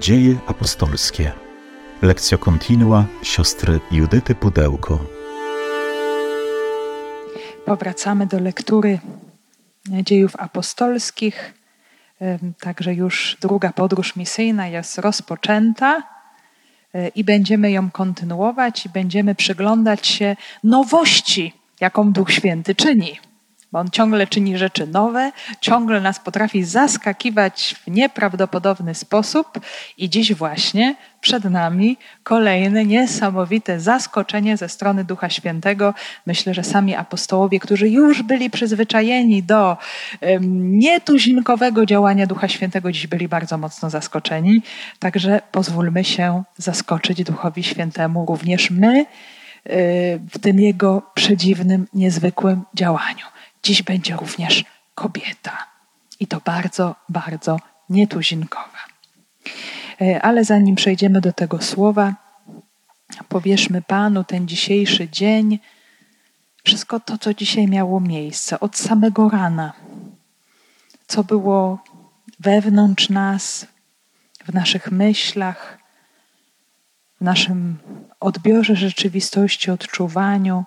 Dzieje apostolskie. Lekcja kontinua siostry Judyty Pudełko. Powracamy do lektury dziejów apostolskich. Także już druga podróż misyjna jest rozpoczęta e, i będziemy ją kontynuować i będziemy przyglądać się nowości, jaką Duch Święty czyni bo on ciągle czyni rzeczy nowe, ciągle nas potrafi zaskakiwać w nieprawdopodobny sposób i dziś właśnie przed nami kolejne niesamowite zaskoczenie ze strony Ducha Świętego. Myślę, że sami apostołowie, którzy już byli przyzwyczajeni do nietuzinkowego działania Ducha Świętego, dziś byli bardzo mocno zaskoczeni. Także pozwólmy się zaskoczyć Duchowi Świętemu również my y, w tym jego przedziwnym, niezwykłym działaniu. Dziś będzie również kobieta. I to bardzo, bardzo nietuzinkowa. E, ale zanim przejdziemy do tego słowa, powierzmy Panu ten dzisiejszy dzień, wszystko to, co dzisiaj miało miejsce, od samego rana, co było wewnątrz nas, w naszych myślach, w naszym odbiorze rzeczywistości, odczuwaniu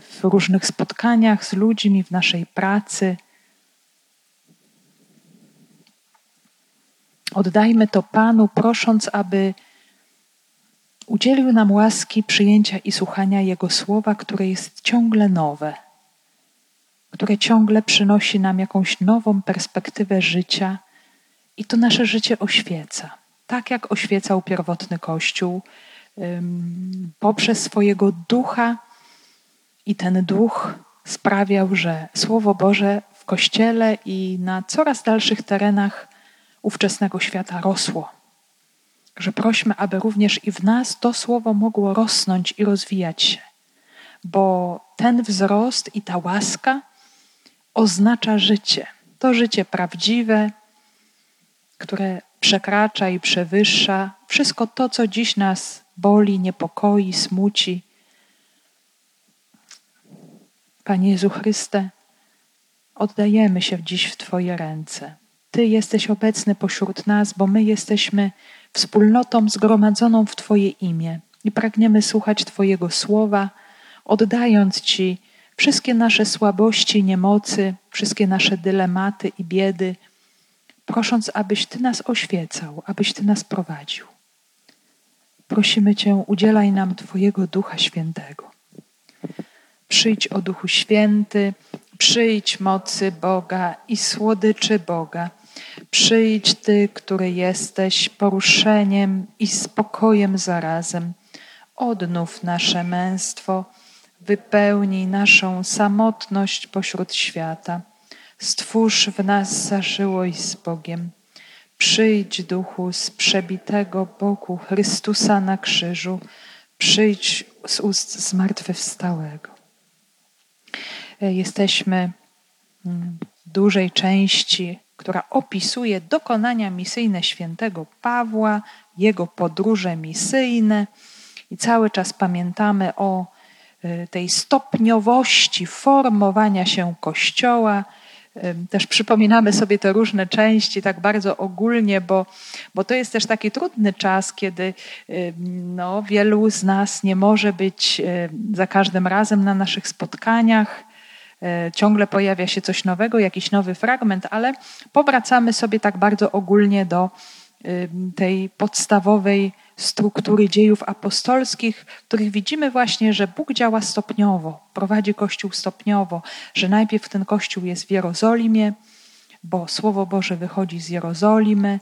w różnych spotkaniach z ludźmi, w naszej pracy. Oddajmy to Panu, prosząc, aby udzielił nam łaski przyjęcia i słuchania Jego słowa, które jest ciągle nowe, które ciągle przynosi nam jakąś nową perspektywę życia i to nasze życie oświeca. Tak jak oświecał pierwotny Kościół, poprzez swojego ducha i ten duch sprawiał, że Słowo Boże w Kościele i na coraz dalszych terenach ówczesnego świata rosło. Że prośmy, aby również i w nas to Słowo mogło rosnąć i rozwijać się, bo ten wzrost i ta łaska oznacza życie. To życie prawdziwe, które przekracza i przewyższa wszystko to, co dziś nas boli, niepokoi, smuci Panie Jezu Chryste, oddajemy się dziś w Twoje ręce. Ty jesteś obecny pośród nas, bo my jesteśmy wspólnotą zgromadzoną w Twoje imię i pragniemy słuchać Twojego słowa, oddając Ci wszystkie nasze słabości, niemocy, wszystkie nasze dylematy i biedy, prosząc, abyś Ty nas oświecał, abyś Ty nas prowadził. Prosimy Cię, udzielaj nam Twojego Ducha Świętego. Przyjdź o Duchu Święty, przyjdź mocy Boga i słodyczy Boga. Przyjdź Ty, który jesteś poruszeniem i spokojem zarazem. Odnów nasze męstwo, wypełnij naszą samotność pośród świata. Stwórz w nas zażyłość z Bogiem. Przyjdź, Duchu, z przebitego boku Chrystusa na krzyżu. Przyjdź z ust zmartwychwstałego. E, jesteśmy mm, w dużej części, która opisuje dokonania misyjne świętego Pawła, jego podróże misyjne i cały czas pamiętamy o e, tej stopniowości formowania się Kościoła. Też przypominamy sobie te różne części tak bardzo ogólnie, bo, bo to jest też taki trudny czas, kiedy no, wielu z nas nie może być za każdym razem na naszych spotkaniach. E, ciągle pojawia się coś nowego, jakiś nowy fragment, ale powracamy sobie tak bardzo ogólnie do tej podstawowej struktury dziejów apostolskich, w których widzimy właśnie, że Bóg działa stopniowo, prowadzi Kościół stopniowo, że najpierw ten Kościół jest w Jerozolimie, bo Słowo Boże wychodzi z Jerozolimy,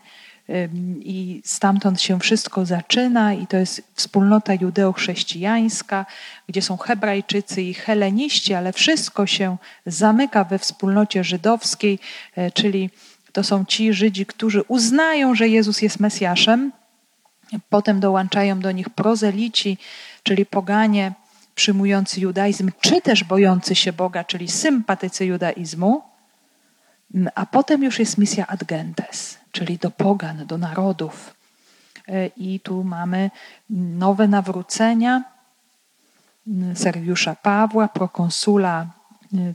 i stamtąd się wszystko zaczyna, i to jest wspólnota judeo-chrześcijańska, gdzie są Hebrajczycy i Heleniści, ale wszystko się zamyka we wspólnocie żydowskiej, e, czyli to są ci Żydzi, którzy uznają, że Jezus jest Mesjaszem. Potem dołączają do nich prozelici, czyli poganie przyjmujący judaizm, czy też bojący się Boga, czyli sympatycy judaizmu. A potem już jest misja ad gentes, czyli do pogan, do narodów. E, I tu mamy nowe nawrócenia Sergiusza Pawła, prokonsula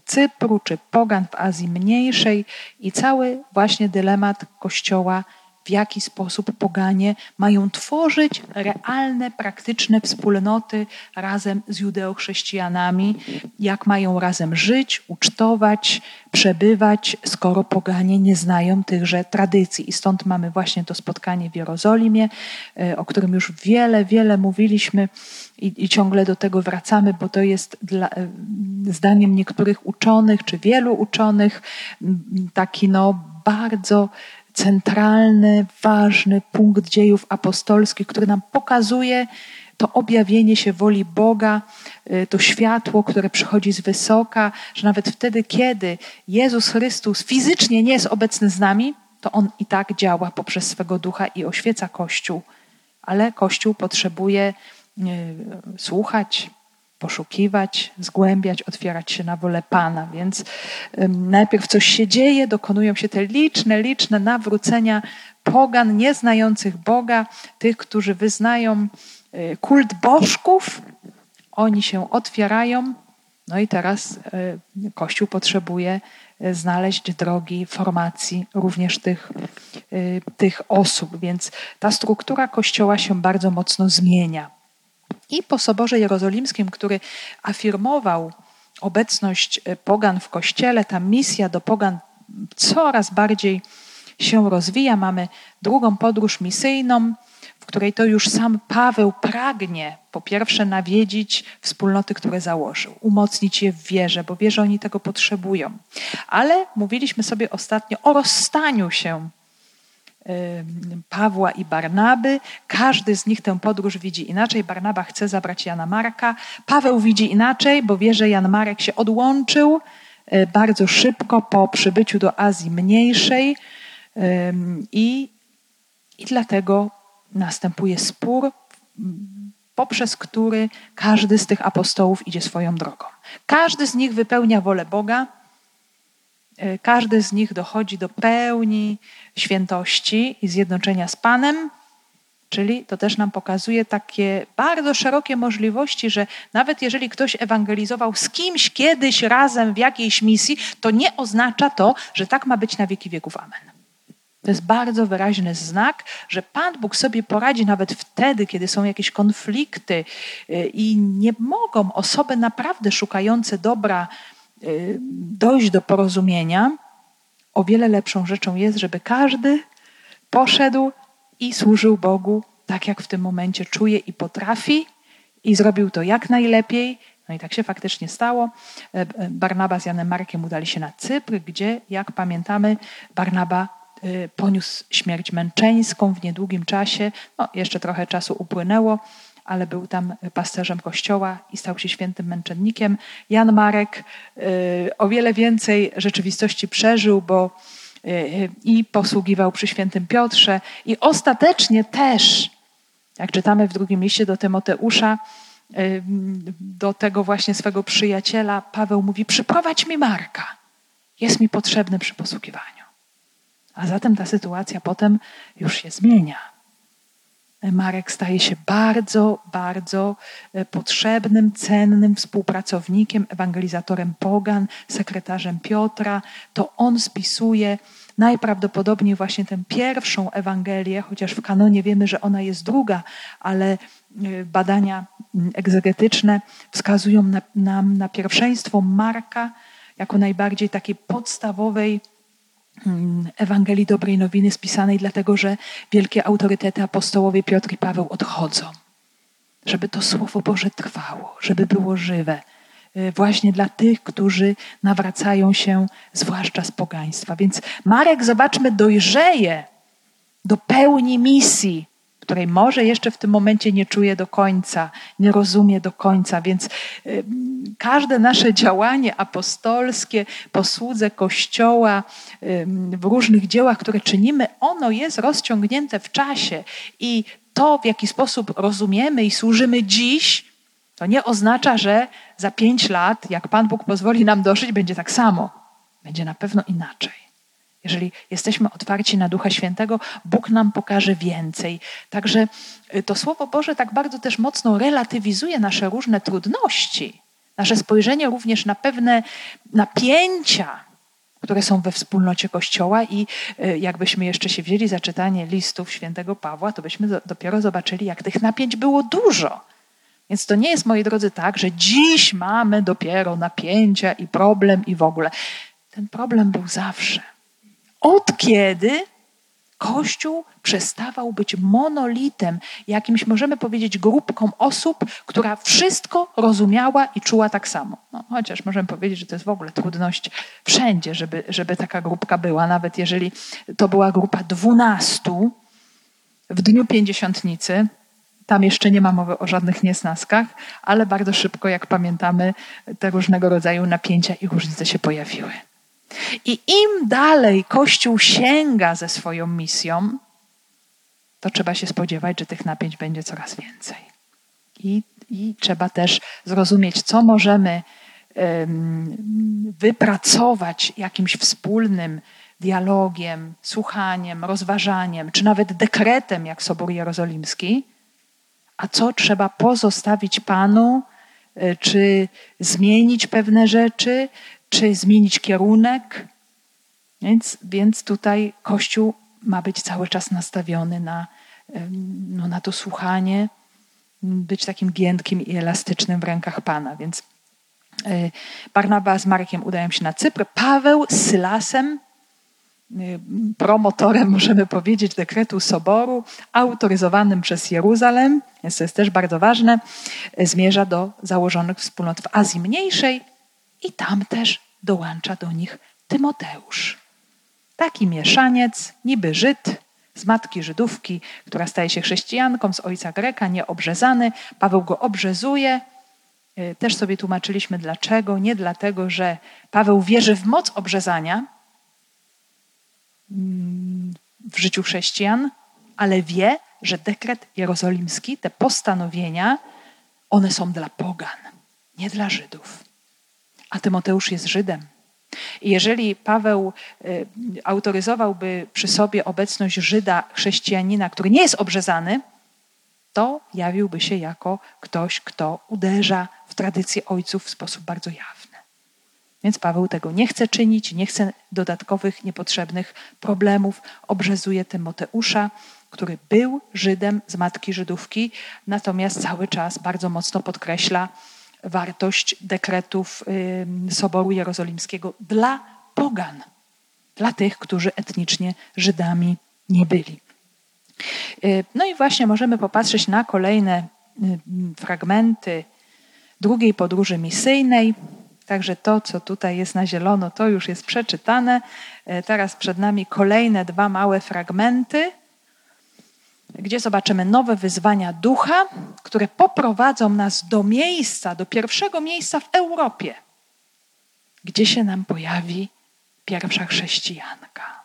Cypru czy pogan w Azji Mniejszej i cały właśnie dylemat Kościoła w jaki sposób poganie mają tworzyć realne, praktyczne wspólnoty razem z judeochrześcijanami, jak mają razem żyć, ucztować, przebywać, skoro poganie nie znają tychże tradycji. I stąd mamy właśnie to spotkanie w Jerozolimie, e, o którym już wiele, wiele mówiliśmy i, i ciągle do tego wracamy, bo to jest dla, e, zdaniem niektórych uczonych, czy wielu uczonych, taki no bardzo centralny, ważny punkt dziejów apostolskich, który nam pokazuje to objawienie się woli Boga, y, to światło, które przychodzi z wysoka, że nawet wtedy, kiedy Jezus Chrystus fizycznie nie jest obecny z nami, to On i tak działa poprzez swego ducha i oświeca Kościół. Ale Kościół potrzebuje y, słuchać, poszukiwać, zgłębiać, otwierać się na wolę Pana. Więc najpierw coś się dzieje, dokonują się te liczne, liczne nawrócenia pogan, nieznających Boga, tych, którzy wyznają y, kult bożków. Oni się otwierają. No i teraz y, Kościół potrzebuje y, znaleźć drogi formacji również tych, tych osób. Więc ta struktura Kościoła się bardzo mocno zmienia. I po Soborze Jerozolimskim, który afirmował obecność e, pogan w kościele, ta misja do pogan coraz bardziej się rozwija. Mamy drugą podróż misyjną, w której to już sam Paweł pragnie po pierwsze nawiedzić wspólnoty, które założył, umocnić je w wierze, bo wie, że oni tego potrzebują. Ale mówiliśmy sobie ostatnio o rozstaniu się Pawła i Barnaby. Każdy z nich tę podróż widzi inaczej. Barnaba chce zabrać Jana Marka. Paweł widzi inaczej, bo wie, że Jan Marek się odłączył e, bardzo szybko po przybyciu do Azji Mniejszej i, i dlatego następuje spór, poprzez który każdy z tych apostołów idzie swoją drogą. Każdy z nich wypełnia wolę Boga, każdy z nich dochodzi do pełni świętości i zjednoczenia z Panem, czyli to też nam pokazuje takie bardzo szerokie możliwości, że nawet jeżeli ktoś ewangelizował z kimś kiedyś razem w jakiejś misji, to nie oznacza to, że tak ma być na wieki wieków. Amen. To jest bardzo wyraźny znak, że Pan Bóg sobie poradzi nawet wtedy, kiedy są jakieś konflikty e, i nie mogą osoby naprawdę szukające dobra Y, dojść do porozumienia, o wiele lepszą rzeczą jest, żeby każdy poszedł i służył Bogu tak, jak w tym momencie czuje i potrafi, i zrobił to jak najlepiej. No i tak się faktycznie stało. E, Barnaba z Janem Markiem udali się na Cypr, gdzie, jak pamiętamy, Barnaba y, poniósł śmierć męczeńską w niedługim czasie. No, jeszcze trochę czasu upłynęło ale był tam pasterzem kościoła i stał się świętym męczennikiem. Jan Marek y, o wiele więcej rzeczywistości przeżył, bo y, i posługiwał przy świętym Piotrze i ostatecznie też, jak czytamy w drugim liście do Tymoteusza, y, do tego właśnie swego przyjaciela, Paweł mówi: Przyprowadź mi Marka, jest mi potrzebny przy posługiwaniu. A zatem ta sytuacja potem już się zmienia. Marek staje się bardzo, bardzo e, potrzebnym, cennym współpracownikiem, ewangelizatorem Pogan, sekretarzem Piotra. To on spisuje najprawdopodobniej właśnie tę pierwszą Ewangelię, chociaż w kanonie wiemy, że ona jest druga, ale e, badania egzegetyczne wskazują nam na pierwszeństwo Marka jako najbardziej takiej podstawowej Ewangelii Dobrej Nowiny spisanej, dlatego że wielkie autorytety apostołowie Piotr i Paweł odchodzą. Żeby to Słowo Boże trwało, żeby było żywe, y, właśnie dla tych, którzy nawracają się, zwłaszcza z pogaństwa. Więc Marek, zobaczmy, dojrzeje do pełni misji, której może jeszcze w tym momencie nie czuje do końca, nie rozumie do końca. Więc y, każde nasze działanie apostolskie, posłudze Kościoła y, w różnych dziełach, które czynimy, ono jest rozciągnięte w czasie i to, w jaki sposób rozumiemy i służymy dziś, to nie oznacza, że za pięć lat, jak Pan Bóg pozwoli nam dożyć, będzie tak samo. Będzie na pewno inaczej. Jeżeli jesteśmy otwarci na Ducha Świętego, Bóg nam pokaże więcej. Także y, to Słowo Boże tak bardzo też mocno relatywizuje nasze różne trudności, nasze spojrzenie również na pewne napięcia, które są we wspólnocie Kościoła i y, jakbyśmy jeszcze się wzięli za czytanie listów świętego Pawła, to byśmy dopiero zobaczyli, jak tych napięć było dużo. Więc to nie jest, moi drodzy, tak, że dziś mamy dopiero napięcia i problem i w ogóle. Ten problem był zawsze. Od kiedy Kościół przestawał być monolitem, jakimś możemy powiedzieć grupką osób, która wszystko rozumiała i czuła tak samo. No, chociaż możemy powiedzieć, że to jest w ogóle trudność wszędzie, żeby, żeby taka grupka była, nawet jeżeli to była grupa dwunastu w dniu pięćdziesiątnicy, tam jeszcze nie ma mowy o żadnych niesnaskach, ale bardzo szybko, jak pamiętamy, te różnego rodzaju napięcia i różnice się pojawiły. I im dalej Kościół sięga ze swoją misją, to trzeba się spodziewać, że tych napięć będzie coraz więcej. I, i trzeba też zrozumieć, co możemy um, wypracować jakimś wspólnym dialogiem, słuchaniem, rozważaniem, czy nawet dekretem, jak Sobór Jerozolimski, a co trzeba pozostawić Panu, e, czy zmienić pewne rzeczy, czy zmienić kierunek. Więc, więc tutaj Kościół ma być cały czas nastawiony na, no, na to słuchanie, być takim giętkim i elastycznym w rękach Pana. Więc e, Barnaba z Markiem udają się na Cypr. Paweł z Sylasem, e, promotorem, możemy powiedzieć, dekretu Soboru, autoryzowanym przez Jeruzalem, więc to jest też bardzo ważne, e, zmierza do założonych wspólnot w Azji Mniejszej i tam też dołącza do nich Tymoteusz. Taki mieszaniec, niby Żyd, z matki Żydówki, która staje się chrześcijanką, z ojca Greka, nieobrzezany. Paweł go obrzezuje. Y, też sobie tłumaczyliśmy dlaczego. Nie dlatego, że Paweł wierzy w moc obrzezania mm, w życiu chrześcijan, ale wie, że dekret jerozolimski, te postanowienia, one są dla pogan, nie dla Żydów a Tymoteusz jest Żydem. I jeżeli Paweł y, autoryzowałby przy sobie obecność Żyda, chrześcijanina, który nie jest obrzezany, to jawiłby się jako ktoś, kto uderza w tradycję ojców w sposób bardzo jawny. Więc Paweł tego nie chce czynić, nie chce dodatkowych, niepotrzebnych problemów. Obrzezuje Tymoteusza, który był Żydem z matki Żydówki, natomiast cały czas bardzo mocno podkreśla, wartość dekretów Soboru Jerozolimskiego dla pogan, dla tych, którzy etnicznie Żydami nie byli. Y, no i właśnie możemy popatrzeć na kolejne fragmenty drugiej podróży misyjnej. Także to, co tutaj jest na zielono, to już jest przeczytane. Y, teraz przed nami kolejne dwa małe fragmenty gdzie zobaczymy nowe wyzwania ducha, które poprowadzą nas do miejsca, do pierwszego miejsca w Europie, gdzie się nam pojawi pierwsza chrześcijanka.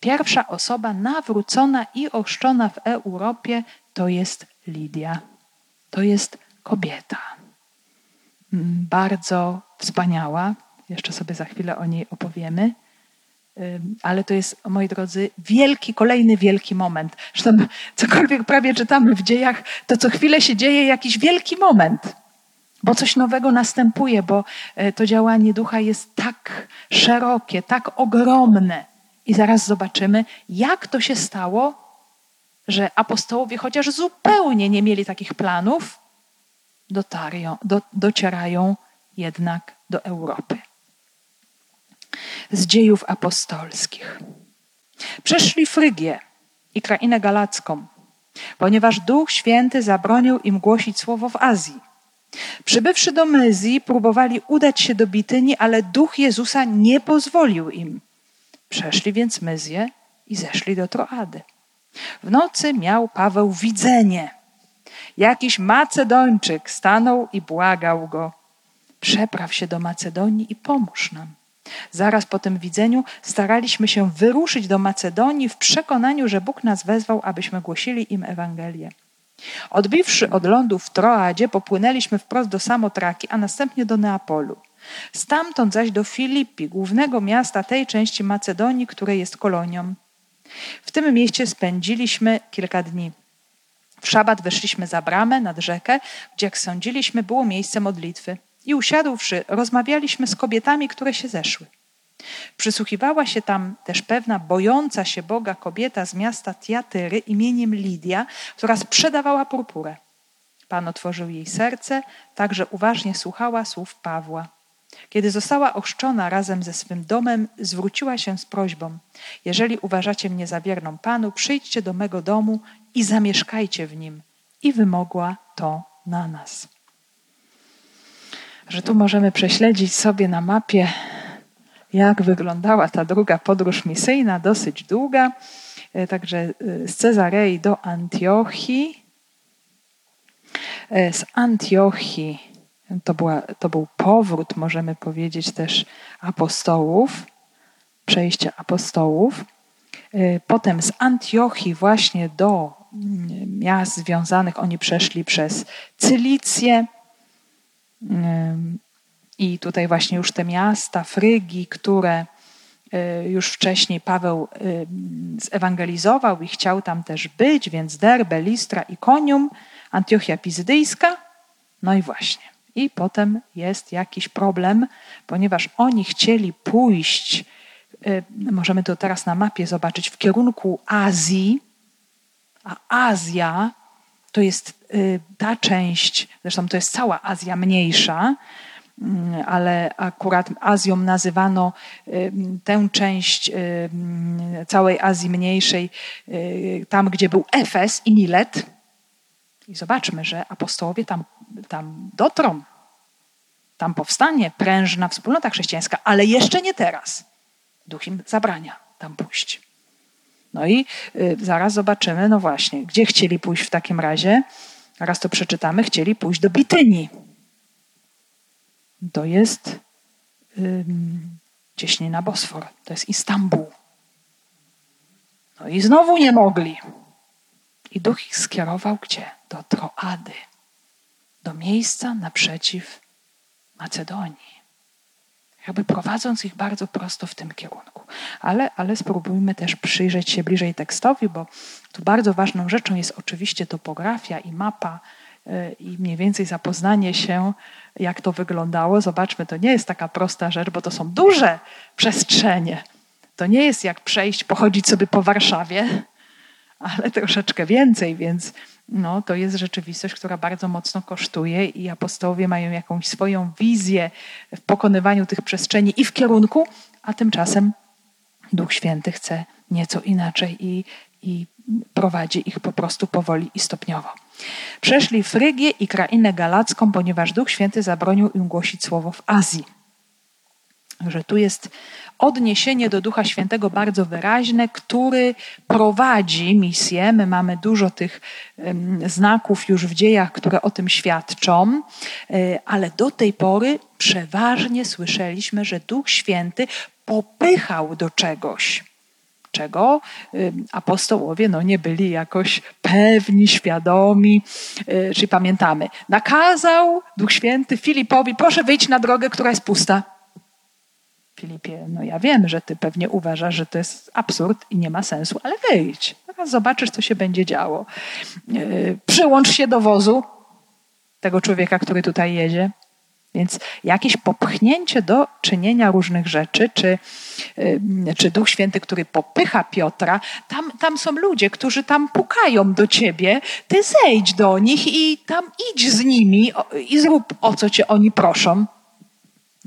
Pierwsza osoba nawrócona i ochrzczona w Europie to jest Lidia. To jest kobieta. Mm, bardzo wspaniała. Jeszcze sobie za chwilę o niej opowiemy ale to jest, moi drodzy, wielki, kolejny wielki moment. Zresztą cokolwiek prawie czytamy w dziejach, to co chwilę się dzieje jakiś wielki moment, bo coś nowego następuje, bo e, to działanie ducha jest tak szerokie, tak ogromne. I zaraz zobaczymy, jak to się stało, że apostołowie, chociaż zupełnie nie mieli takich planów, dotarią, do, docierają jednak do Europy z dziejów apostolskich. Przeszli Frygię i krainę galacką, ponieważ Duch Święty zabronił im głosić słowo w Azji. Przybywszy do Myzji, próbowali udać się do Bityni, ale Duch Jezusa nie pozwolił im. Przeszli więc Myzję i zeszli do Troady. W nocy miał Paweł widzenie. Jakiś Macedończyk stanął i błagał go: Przepraw się do Macedonii i pomóż nam. Zaraz po tym widzeniu staraliśmy się wyruszyć do Macedonii w przekonaniu, że Bóg nas wezwał, abyśmy głosili im Ewangelię. Odbiwszy od lądu w Troadzie, popłynęliśmy wprost do Samotraki, a następnie do Neapolu. Stamtąd zaś do Filipi, głównego miasta tej części Macedonii, której jest kolonią. W tym mieście spędziliśmy kilka dni. W szabat weszliśmy za bramę nad rzekę, gdzie, jak sądziliśmy, było miejsce modlitwy. I usiadłszy, rozmawialiśmy z kobietami, które się zeszły. Przysłuchiwała się tam też pewna bojąca się Boga kobieta z miasta Tiatyry imieniem Lidia, która sprzedawała purpurę. Pan otworzył jej serce, tak że uważnie słuchała słów Pawła. Kiedy została ochrzczona razem ze swym domem, zwróciła się z prośbą: Jeżeli uważacie mnie za wierną Panu, przyjdźcie do mego domu i zamieszkajcie w nim. I wymogła to na nas. Że tu możemy prześledzić sobie na mapie, jak wyglądała ta druga podróż misyjna, dosyć długa. E, także e, z Cezarei do Antiochii. E, z Antiochii to, była, to był powrót, możemy powiedzieć, też apostołów, przejście apostołów. Potem z Antiochii właśnie do mm, miast związanych, oni przeszli przez Cylicję, i tutaj właśnie już te miasta, Frygi, które y, już wcześniej Paweł zewangelizował i chciał tam też być, więc Derbe, Listra, Ikonium, Antiochia Pizydyjska. No i właśnie. I potem jest jakiś problem, ponieważ oni chcieli pójść, y, możemy to teraz na mapie zobaczyć, w kierunku Azji, a Azja to jest ta część, zresztą to jest cała Azja mniejsza, Mm, ale akurat Azją nazywano tę część całej Azji Mniejszej, y, tam gdzie był Efes i Milet. I zobaczmy, że apostołowie tam, tam dotrą. Tam powstanie prężna wspólnota chrześcijańska, ale jeszcze nie teraz. Duch im zabrania tam pójść. No i y, zaraz zobaczymy, no właśnie, gdzie chcieli pójść w takim razie. Raz to przeczytamy, chcieli pójść do Bitynii to jest um, cieśnina Bosfor, to jest Istanbul. No i znowu nie mogli. I duch ich skierował gdzie? Do Troady, do miejsca naprzeciw Macedonii. Jakby prowadząc ich bardzo prosto w tym kierunku. Ale, ale spróbujmy też przyjrzeć się bliżej tekstowi, bo tu bardzo ważną rzeczą jest oczywiście topografia i mapa y, i mniej więcej zapoznanie się jak to wyglądało. Zobaczmy, to nie jest taka prosta rzecz, bo to są duże przestrzenie. To nie jest jak przejść, pochodzić sobie po Warszawie, ale troszeczkę więcej, więc no, to jest rzeczywistość, która bardzo mocno kosztuje i apostołowie mają jakąś swoją wizję w pokonywaniu tych przestrzeni i w kierunku, a tymczasem Duch Święty chce nieco inaczej i, i prowadzi ich po prostu powoli i stopniowo. Przeszli Frygię i krainę galacką, ponieważ Duch Święty zabronił im głosić słowo w Azji. Że tu jest odniesienie do Ducha Świętego bardzo wyraźne, który prowadzi misję. My mamy dużo tych znaków już w dziejach, które o tym świadczą, e, ale do tej pory przeważnie słyszeliśmy, że Duch Święty popychał do czegoś czego apostołowie no, nie byli jakoś pewni, świadomi, y, czyli pamiętamy. Nakazał Duch Święty Filipowi, proszę wyjść na drogę, która jest pusta. Filipie, no ja wiem, że ty pewnie uważasz, że to jest absurd i nie ma sensu, ale wyjdź. Zobaczysz, co się będzie działo. Y, przyłącz się do wozu tego człowieka, który tutaj jedzie. Więc jakieś popchnięcie do czynienia różnych rzeczy, czy, czy Duch Święty, który popycha Piotra, tam, tam są ludzie, którzy tam pukają do ciebie, ty zejdź do nich i tam idź z nimi i zrób o co cię oni proszą.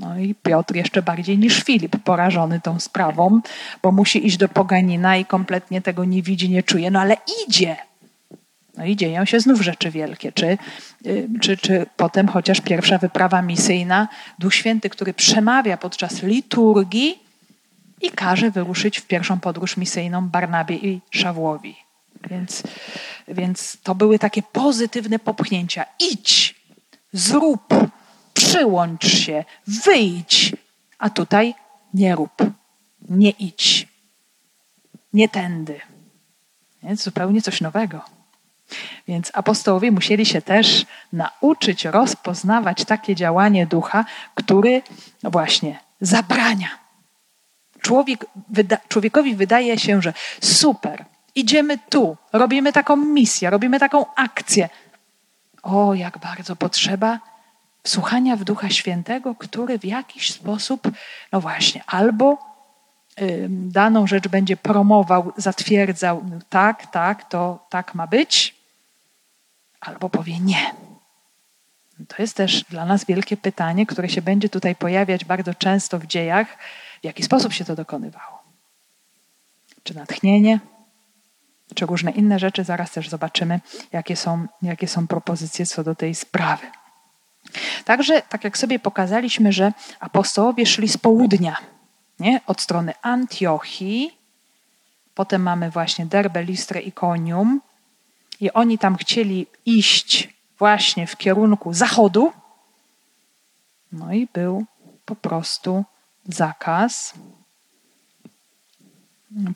No i Piotr jeszcze bardziej niż Filip, porażony tą sprawą, bo musi iść do poganina i kompletnie tego nie widzi, nie czuje, no ale idzie. No i dzieją się znów rzeczy wielkie. Czy, y, czy, czy potem chociaż pierwsza wyprawa misyjna, Duch Święty, który przemawia podczas liturgii i każe wyruszyć w pierwszą podróż misyjną Barnabie i Szawłowi. Więc, więc to były takie pozytywne popchnięcia. Idź, zrób, przyłącz się, wyjdź. A tutaj nie rób, nie idź, nie tędy. Więc zupełnie coś nowego. Więc apostołowie musieli się też nauczyć rozpoznawać takie działanie ducha, który no właśnie zabrania. Człowiek, wyda, człowiekowi wydaje się, że super, idziemy tu, robimy taką misję, robimy taką akcję. O, jak bardzo potrzeba Wsłuchania w Ducha Świętego, który w jakiś sposób, no właśnie, albo daną rzecz będzie promował, zatwierdzał, no tak, tak, to tak ma być, albo powie nie. To jest też dla nas wielkie pytanie, które się będzie tutaj pojawiać bardzo często w dziejach, w jaki sposób się to dokonywało. Czy natchnienie, czy różne inne rzeczy. Zaraz też zobaczymy, jakie są, jakie są propozycje co do tej sprawy. Także, tak jak sobie pokazaliśmy, że apostołowie szli z południa, nie? od strony Antiochii, potem mamy właśnie Derbe, Listrę i Konium, i oni tam chcieli iść właśnie w kierunku zachodu. No i był po prostu zakaz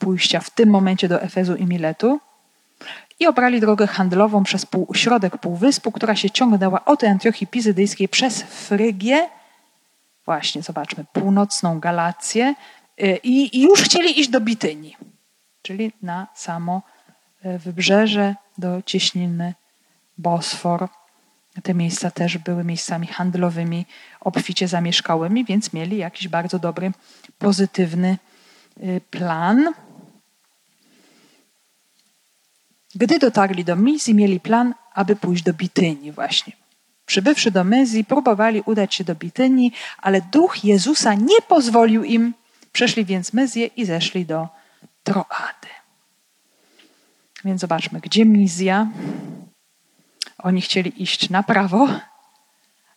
pójścia w tym momencie do Efezu i Miletu i obrali drogę handlową przez pół, środek półwyspu, która się ciągnęła od Antiochii Pizydyjskiej przez Frygię, właśnie zobaczmy, północną Galację y, i, i już chcieli iść do Bityni, czyli na samo y, wybrzeże do cieśniny Bosfor. Te miejsca też były miejscami handlowymi, obficie zamieszkałymi, więc mieli jakiś bardzo dobry, pozytywny y, plan. Gdy dotarli do Mizji, mieli plan, aby pójść do Bityni właśnie. Przybywszy do Myzji, próbowali udać się do Bityni, ale duch Jezusa nie pozwolił im. Przeszli więc Myzję i zeszli do Troady. Więc zobaczmy, gdzie Mizja. Oni chcieli iść na prawo,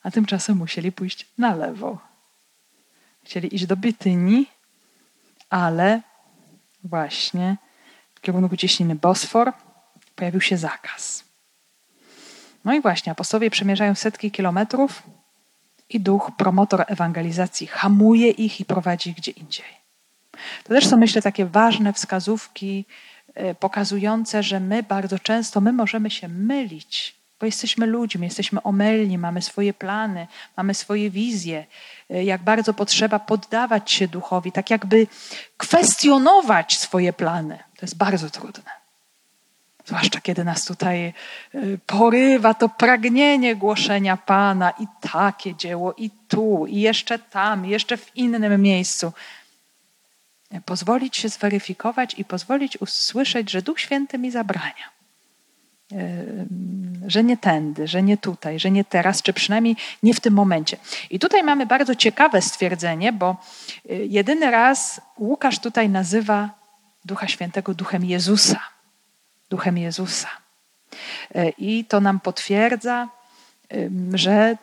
a tymczasem musieli pójść na lewo. Chcieli iść do Bityni, ale właśnie w kierunku cieśniny Bosfor pojawił się zakaz. No i właśnie, apostowie przemierzają setki kilometrów i duch, promotor ewangelizacji, hamuje ich i prowadzi gdzie indziej. To też są, myślę, takie ważne wskazówki e, pokazujące, że my bardzo często my możemy się mylić, bo jesteśmy ludźmi, jesteśmy omylni, mamy swoje plany, mamy swoje wizje. E, jak bardzo potrzeba poddawać się duchowi, tak jakby kwestionować swoje plany. To jest bardzo trudne. Zwłaszcza kiedy nas tutaj y, porywa to pragnienie głoszenia Pana i takie dzieło, i tu, i jeszcze tam, i jeszcze w innym miejscu. Pozwolić się zweryfikować i pozwolić usłyszeć, że Duch Święty mi zabrania. Że nie tędy, że nie tutaj, że nie teraz, czy przynajmniej nie w tym momencie. I tutaj mamy bardzo ciekawe stwierdzenie, bo y, jedyny raz Łukasz tutaj nazywa Ducha Świętego Duchem Jezusa duchem Jezusa. E, I to nam potwierdza, że,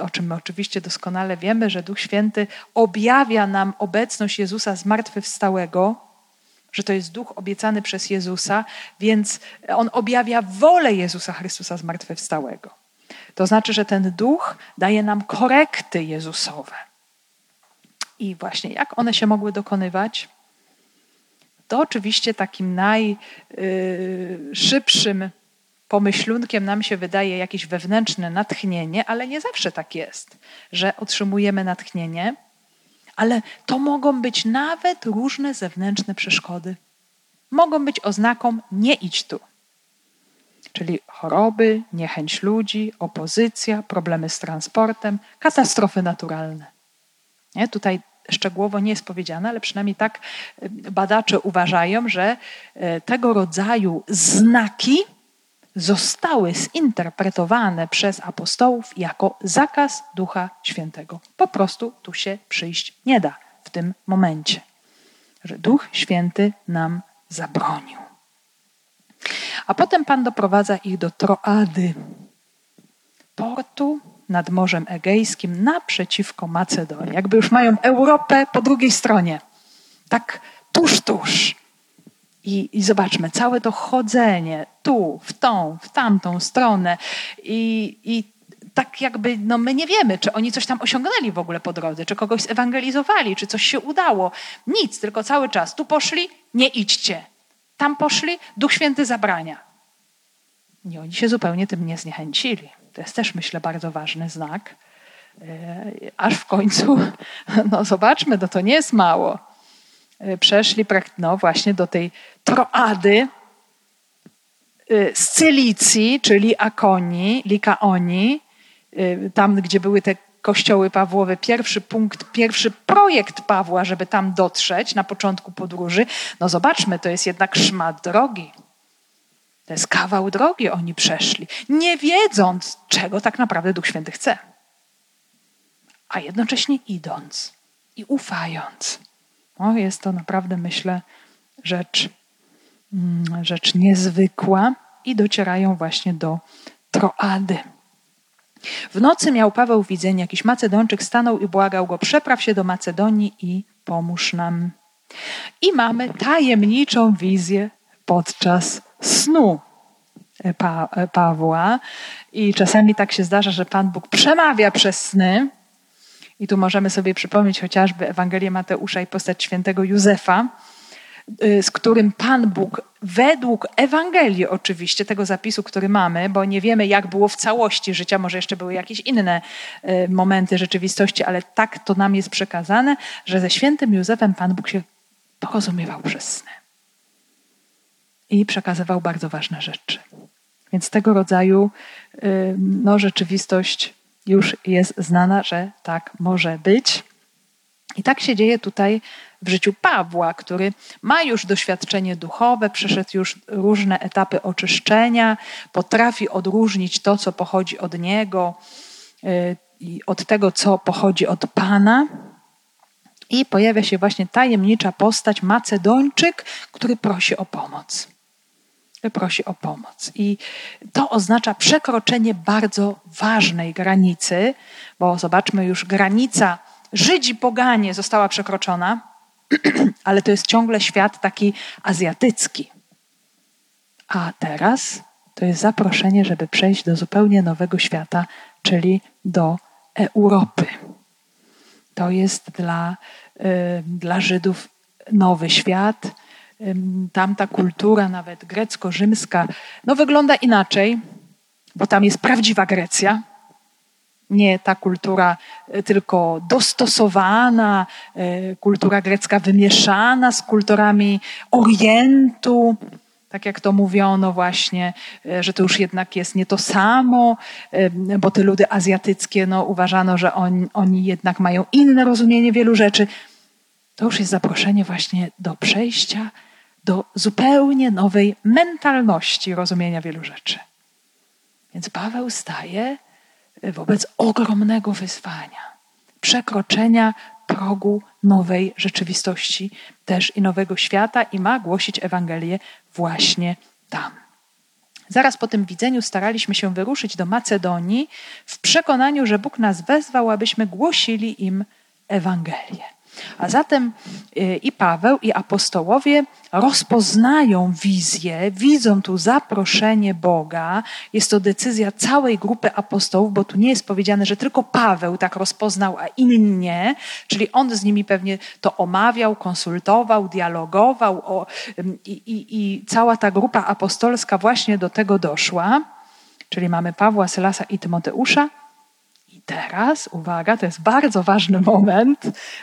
o czym my oczywiście doskonale wiemy, że Duch Święty objawia nam obecność Jezusa zmartwychwstałego, że to jest duch obiecany przez Jezusa, więc on objawia wolę Jezusa Chrystusa zmartwychwstałego. To znaczy, że ten duch daje nam korekty Jezusowe. I właśnie jak one się mogły dokonywać? To oczywiście takim najszybszym pomyślunkiem nam się wydaje jakieś wewnętrzne natchnienie, ale nie zawsze tak jest, że otrzymujemy natchnienie, ale to mogą być nawet różne zewnętrzne przeszkody. Mogą być oznaką nie idź tu. Czyli choroby, niechęć ludzi, opozycja, problemy z transportem, katastrofy naturalne. Nie? Tutaj szczegółowo nie jest powiedziane, ale przynajmniej tak e, badacze uważają, że e, tego rodzaju znaki zostały zinterpretowane przez apostołów jako zakaz Ducha Świętego. Po prostu tu się przyjść nie da w tym momencie, że Duch Święty nam zabronił. A potem Pan doprowadza ich do Troady, portu nad Morzem Egejskim naprzeciwko Macedonii. Jakby już mają Europę po drugiej stronie. Tak tuż, tuż. I, I, zobaczmy, całe to chodzenie tu, w tą, w tamtą stronę i, i tak jakby, no my nie wiemy, czy oni coś tam osiągnęli w ogóle po drodze, czy kogoś zewangelizowali, czy coś się udało. Nic, tylko cały czas. Tu poszli, nie idźcie. Tam poszli, Duch Święty zabrania. I oni się zupełnie tym nie zniechęcili. To jest też, myślę, bardzo ważny znak. E, aż w końcu, no zobaczmy, no to nie jest mało. E, przeszli no właśnie do tej Troady e, z Cylicji, czyli Akoni, Likaoni tam gdzie były te kościoły Pawłowe, pierwszy punkt, pierwszy projekt Pawła, żeby tam dotrzeć na początku podróży, no zobaczmy, to jest jednak szmat drogi. To jest kawał drogi oni przeszli, nie wiedząc, czego tak naprawdę Duch Święty chce. A jednocześnie idąc i ufając. No, jest to naprawdę, myślę, rzecz, mm, rzecz niezwykła i docierają właśnie do Troady. W nocy miał Paweł widzenie, jakiś Macedończyk stanął i błagał go, przepraw się do Macedonii i pomóż nam. I mamy tajemniczą wizję podczas snu pa Pawła. I czasami tak się zdarza, że Pan Bóg przemawia przez sny. I tu możemy sobie przypomnieć chociażby Ewangelię Mateusza i postać świętego Józefa, Y, z którym Pan Bóg według Ewangelii oczywiście, tego zapisu, który mamy, bo nie wiemy jak było w całości życia, może jeszcze były jakieś inne momenty rzeczywistości, ale tak to nam jest przekazane, że ze świętym Józefem Pan Bóg się porozumiewał przez sny. I przekazywał bardzo ważne rzeczy. Więc tego rodzaju no, rzeczywistość już jest znana, że tak może być. I tak się dzieje tutaj w życiu Pawła, który ma już doświadczenie duchowe, przeszedł już różne etapy oczyszczenia, potrafi odróżnić to, co pochodzi od niego y, i od tego, co pochodzi od Pana. I pojawia się właśnie tajemnicza postać, Macedończyk, który prosi o pomoc. Prosi o pomoc. I to oznacza przekroczenie bardzo ważnej granicy, bo zobaczmy już, granica Żydzi poganie została przekroczona, ale to jest ciągle świat taki azjatycki. A teraz to jest zaproszenie, żeby przejść do zupełnie nowego świata, czyli do Europy. To jest dla, y, dla Żydów nowy świat. Y, tamta kultura, nawet grecko-rzymska, no wygląda inaczej, bo tam jest prawdziwa Grecja, nie ta kultura e, tylko dostosowana, e, kultura grecka wymieszana z kulturami Orientu, tak jak to mówiono właśnie, e, że to już jednak jest nie to samo, bo te ludy azjatyckie, no, uważano, że on, oni jednak mają inne rozumienie wielu rzeczy. To już jest zaproszenie właśnie do przejścia do zupełnie nowej mentalności rozumienia wielu rzeczy. Więc Paweł staje wobec ogromnego wyzwania przekroczenia progu nowej rzeczywistości też i nowego świata i ma głosić Ewangelię właśnie tam. Zaraz po tym widzeniu staraliśmy się wyruszyć do Macedonii w przekonaniu, że Bóg nas wezwał, abyśmy głosili im Ewangelię. A zatem y, i Paweł, i apostołowie rozpoznają wizję, widzą tu zaproszenie Boga. Jest to decyzja całej grupy apostołów, bo tu nie jest powiedziane, że tylko Paweł tak rozpoznał, a inni nie. Czyli on z nimi pewnie to omawiał, konsultował, dialogował o, i, i, i cała ta grupa apostolska właśnie do tego doszła. Czyli mamy Pawła, Sylasa i Tymoteusza teraz, uwaga, to jest bardzo ważny moment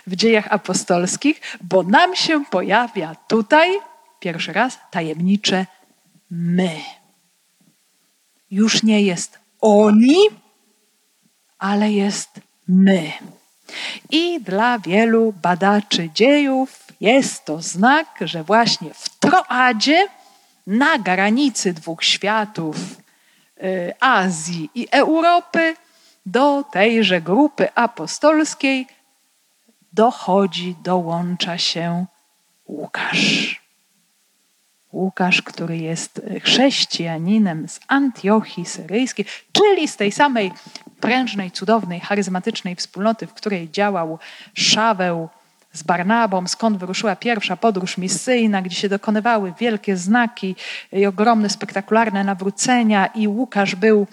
w dziejach apostolskich, bo nam się pojawia tutaj pierwszy raz tajemnicze my. Już nie jest oni, ale jest my. I dla wielu badaczy dziejów jest to znak, że właśnie w Troadzie, na granicy dwóch światów, y, Azji i Europy, do tejże grupy apostolskiej dochodzi, dołącza się Łukasz. Łukasz, który jest chrześcijaninem z Antiochii Syryjskiej, czyli z tej samej prężnej, cudownej, charyzmatycznej wspólnoty, w której działał Szaweł z Barnabą, skąd wyruszyła pierwsza podróż misyjna, gdzie się dokonywały wielkie znaki i ogromne, spektakularne nawrócenia, i Łukasz był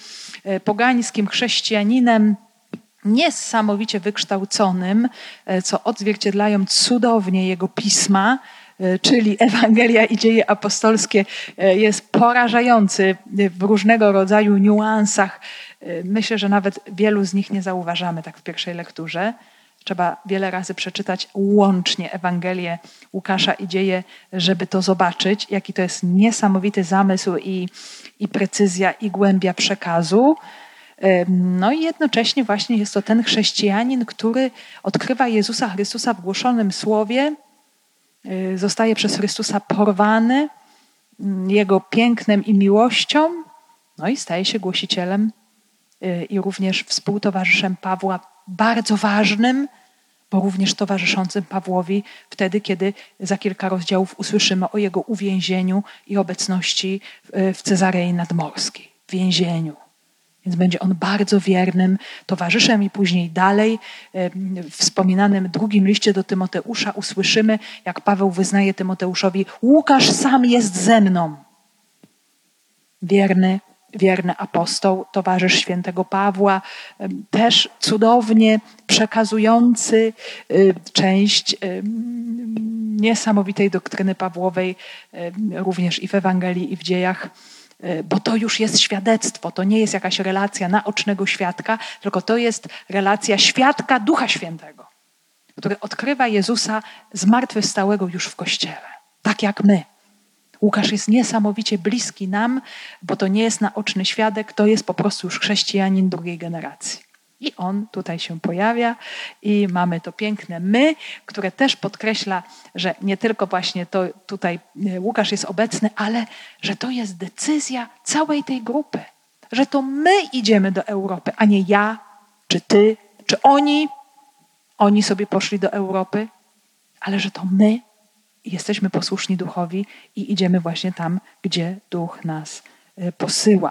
e, pogańskim chrześcijaninem, niesamowicie wykształconym, e, co odzwierciedlają cudownie jego pisma, e, czyli Ewangelia i dzieje apostolskie, jest porażający w różnego rodzaju niuansach. Myślę, że nawet wielu z nich nie zauważamy tak w pierwszej lekturze. Trzeba wiele razy przeczytać łącznie Ewangelię Łukasza i dzieje, żeby to zobaczyć, jaki to jest niesamowity zamysł i, i precyzja i głębia przekazu. No i jednocześnie właśnie jest to ten chrześcijanin, który odkrywa Jezusa Chrystusa w głoszonym słowie, y, zostaje przez Chrystusa porwany mm, Jego pięknem i miłością, no i staje się głosicielem y, i również współtowarzyszem Pawła, bardzo ważnym, bo również towarzyszącym Pawłowi wtedy, kiedy za kilka rozdziałów usłyszymy o jego uwięzieniu i obecności w Cezarei Nadmorskiej, w więzieniu. Więc będzie on bardzo wiernym towarzyszem i później dalej w wspominanym drugim liście do Tymoteusza usłyszymy, jak Paweł wyznaje Tymoteuszowi: Łukasz sam jest ze mną. Wierny, wierny apostoł, towarzysz świętego Pawła, też cudownie przekazujący część niesamowitej doktryny Pawłowej, również i w Ewangelii, i w dziejach E, bo to już jest świadectwo, to nie jest jakaś relacja naocznego świadka, tylko to jest relacja świadka Ducha Świętego, który odkrywa Jezusa zmartwychwstałego już w Kościele, tak jak my. Łukasz jest niesamowicie bliski nam, bo to nie jest naoczny świadek, to jest po prostu już chrześcijanin drugiej generacji. I on tutaj się pojawia i mamy to piękne my, które też podkreśla, że nie tylko właśnie to tutaj e, Łukasz jest obecny, ale że to jest decyzja całej tej grupy, że to my idziemy do Europy, a nie ja, czy ty, czy oni. Oni sobie poszli do Europy, ale że to my jesteśmy posłuszni duchowi i idziemy właśnie tam, gdzie duch nas e, posyła.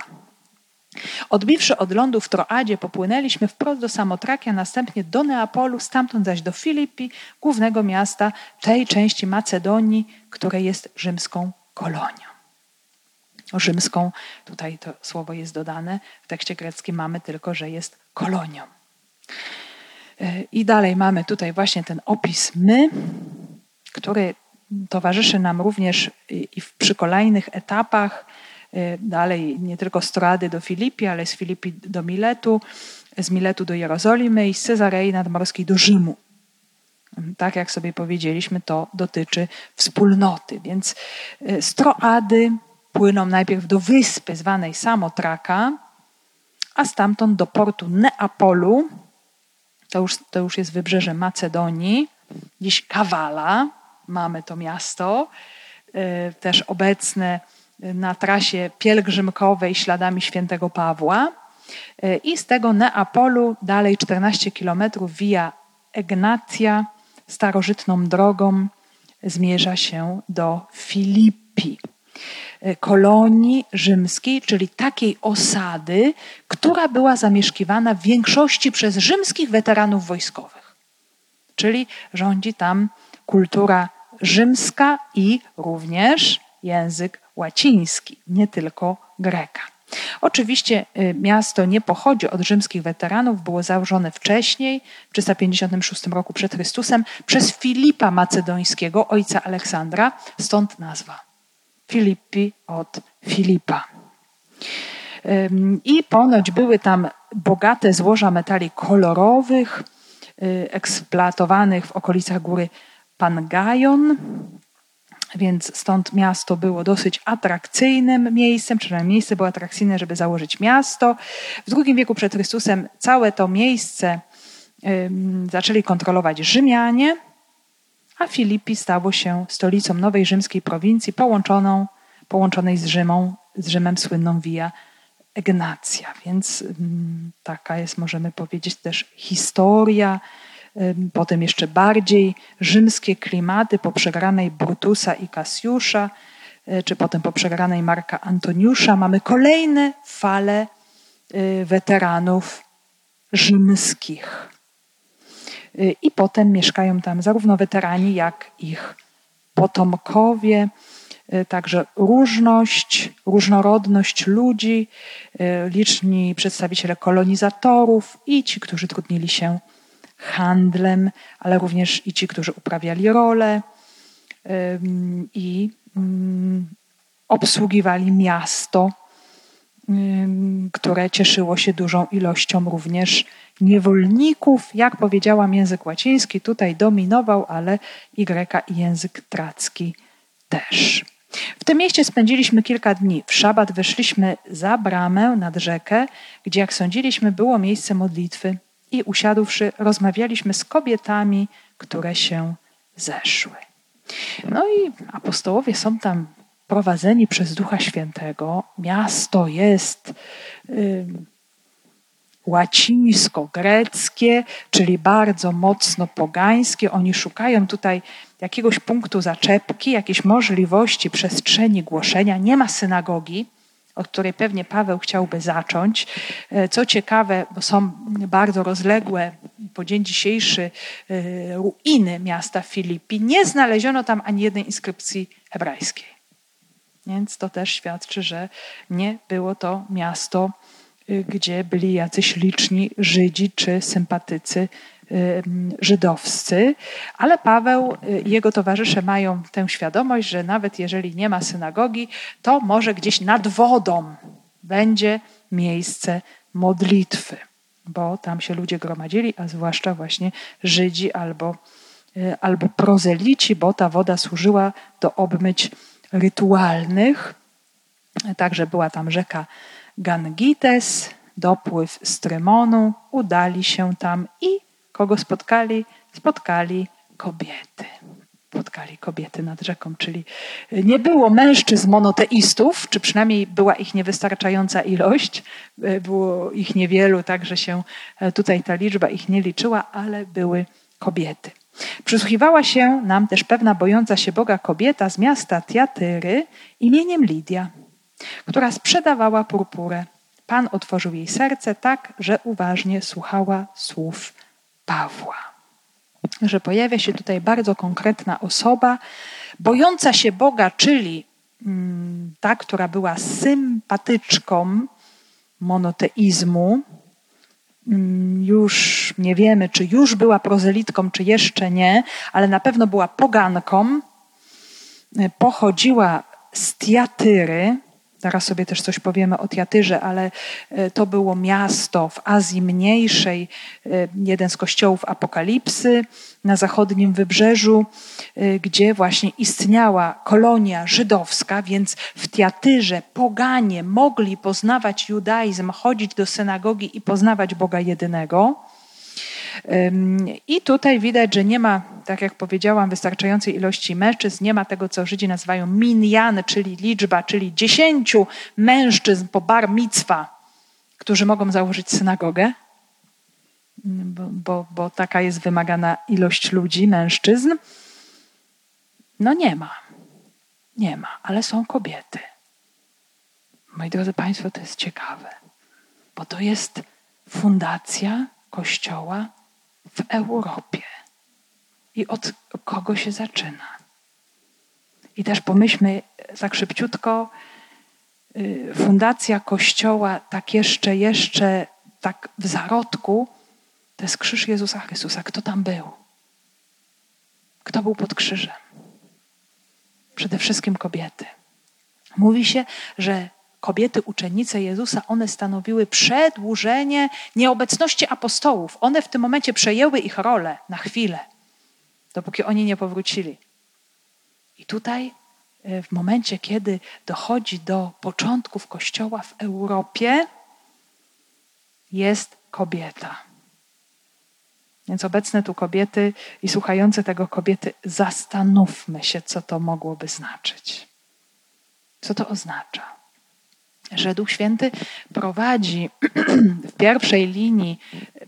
Odbiwszy od lądu w Troadzie, popłynęliśmy wprost do Samotrakia, następnie do Neapolu, stamtąd zaś do Filipi, głównego miasta tej części Macedonii, która jest rzymską kolonią. Rzymską, tutaj to słowo jest dodane, w tekście greckim mamy tylko, że jest kolonią. I dalej mamy tutaj właśnie ten opis my, który towarzyszy nam również i przy kolejnych etapach Y, dalej nie tylko z Troady do Filipi, ale z Filipi do Miletu, z Miletu do Jerozolimy i z Cezarei Nadmorskiej do Rzymu. Tak jak sobie powiedzieliśmy, to dotyczy wspólnoty. Więc y, z Troady płyną najpierw do wyspy zwanej Samotraka, a stamtąd do portu Neapolu, to już, to już jest wybrzeże Macedonii, dziś Kawala, mamy to miasto, y, też obecne na trasie pielgrzymkowej śladami świętego Pawła. I z tego Neapolu dalej 14 kilometrów via Egnatia starożytną drogą zmierza się do Filipi, kolonii rzymskiej, czyli takiej osady, która była zamieszkiwana w większości przez rzymskich weteranów wojskowych. Czyli rządzi tam kultura rzymska i również język łaciński, nie tylko greka. Oczywiście y, miasto nie pochodzi od rzymskich weteranów, było założone wcześniej, w 356 roku przed Chrystusem, przez Filipa Macedońskiego, ojca Aleksandra, stąd nazwa. Filipi od Filipa. I ponoć były tam bogate złoża metali kolorowych, y, eksploatowanych w okolicach góry Pangajon, więc stąd miasto było dosyć atrakcyjnym miejscem, przynajmniej miejsce było atrakcyjne, żeby założyć miasto. W II wieku przed Chrystusem całe to miejsce zaczęli kontrolować Rzymianie, a Filipi stało się stolicą nowej rzymskiej prowincji połączoną, połączonej z Rzymą, z Rzymem słynną Via Egnacja. Więc taka jest, możemy powiedzieć, też historia potem jeszcze bardziej rzymskie klimaty po przegranej Brutusa i Kasiusza, e, czy potem po przegranej Marka Antoniusza. Mamy kolejne fale e, weteranów rzymskich. E, I potem mieszkają tam zarówno weterani, jak ich potomkowie. Także różność, różnorodność ludzi, liczni przedstawiciele kolonizatorów i ci, którzy trudnili się handlem, ale również i ci, którzy uprawiali rolę i obsługiwali miasto, które cieszyło się dużą ilością również niewolników. Jak powiedziałam, język łaciński tutaj dominował, ale greka i język tracki też. W tym mieście spędziliśmy kilka dni. W szabat wyszliśmy za bramę nad rzekę, gdzie, jak sądziliśmy, było miejsce modlitwy i usiadłszy, rozmawialiśmy z kobietami, które się zeszły. No i apostołowie są tam prowadzeni przez Ducha Świętego. Miasto jest y, łacińsko-greckie, czyli bardzo mocno pogańskie. Oni szukają tutaj jakiegoś punktu zaczepki, jakiejś możliwości przestrzeni głoszenia. Nie ma synagogi, od której pewnie Paweł chciałby zacząć. E, co ciekawe, bo są bardzo rozległe po dzień dzisiejszy e, ruiny miasta Filipi, nie znaleziono tam ani jednej inskrypcji hebrajskiej. Więc to też świadczy, że nie było to miasto, e, gdzie byli jacyś liczni Żydzi czy sympatycy żydowscy, ale Paweł i jego towarzysze mają tę świadomość, że nawet jeżeli nie ma synagogi, to może gdzieś nad wodą będzie miejsce modlitwy, bo tam się ludzie gromadzili, a zwłaszcza właśnie Żydzi albo, y, albo prozelici, bo ta woda służyła do obmyć rytualnych. Także była tam rzeka Gangites, dopływ Strymonu, udali się tam i Kogo spotkali? Spotkali kobiety. Spotkali kobiety nad rzeką, czyli nie było mężczyzn monoteistów, czy przynajmniej była ich niewystarczająca ilość, było ich niewielu, tak że się tutaj ta liczba ich nie liczyła, ale były kobiety. Przysłuchiwała się nam też pewna bojąca się Boga kobieta z miasta Tiatyry imieniem Lidia, która sprzedawała purpurę. Pan otworzył jej serce tak, że uważnie słuchała słów Pawła. Że pojawia się tutaj bardzo konkretna osoba, bojąca się Boga, czyli mm, ta, która była sympatyczką monoteizmu. Mm, już nie wiemy, czy już była prozelitką, czy jeszcze nie, ale na pewno była poganką. Pochodziła z Tiatyry, Zaraz sobie też coś powiemy o Tiatyrze, ale e, to było miasto w Azji Mniejszej, e, jeden z kościołów Apokalipsy na zachodnim wybrzeżu, e, gdzie właśnie istniała kolonia żydowska, więc w Tiatyrze poganie mogli poznawać judaizm, chodzić do synagogi i poznawać Boga jedynego. I tutaj widać, że nie ma, tak jak powiedziałam, wystarczającej ilości mężczyzn, nie ma tego, co Żydzi nazywają minyan, czyli liczba, czyli dziesięciu mężczyzn po bar mitzwa, którzy mogą założyć synagogę, bo, bo, bo taka jest wymagana ilość ludzi, mężczyzn. No nie ma. Nie ma, ale są kobiety. Moi drodzy Państwo, to jest ciekawe, bo to jest fundacja Kościoła w Europie. I od kogo się zaczyna? I też pomyślmy tak szybciutko, y, fundacja Kościoła, tak jeszcze, jeszcze, tak w zarodku, to jest krzyż Jezusa Chrystusa. Kto tam był? Kto był pod krzyżem? Przede wszystkim kobiety. Mówi się, że kobiety uczennice Jezusa, one stanowiły przedłużenie nieobecności apostołów. One w tym momencie przejęły ich rolę na chwilę, dopóki oni nie powrócili. I tutaj, e, w momencie, kiedy dochodzi do początków Kościoła w Europie, jest kobieta. Więc obecne tu kobiety i słuchające tego kobiety, zastanówmy się, co to mogłoby znaczyć. Co to oznacza? Że Duch Święty prowadzi w pierwszej linii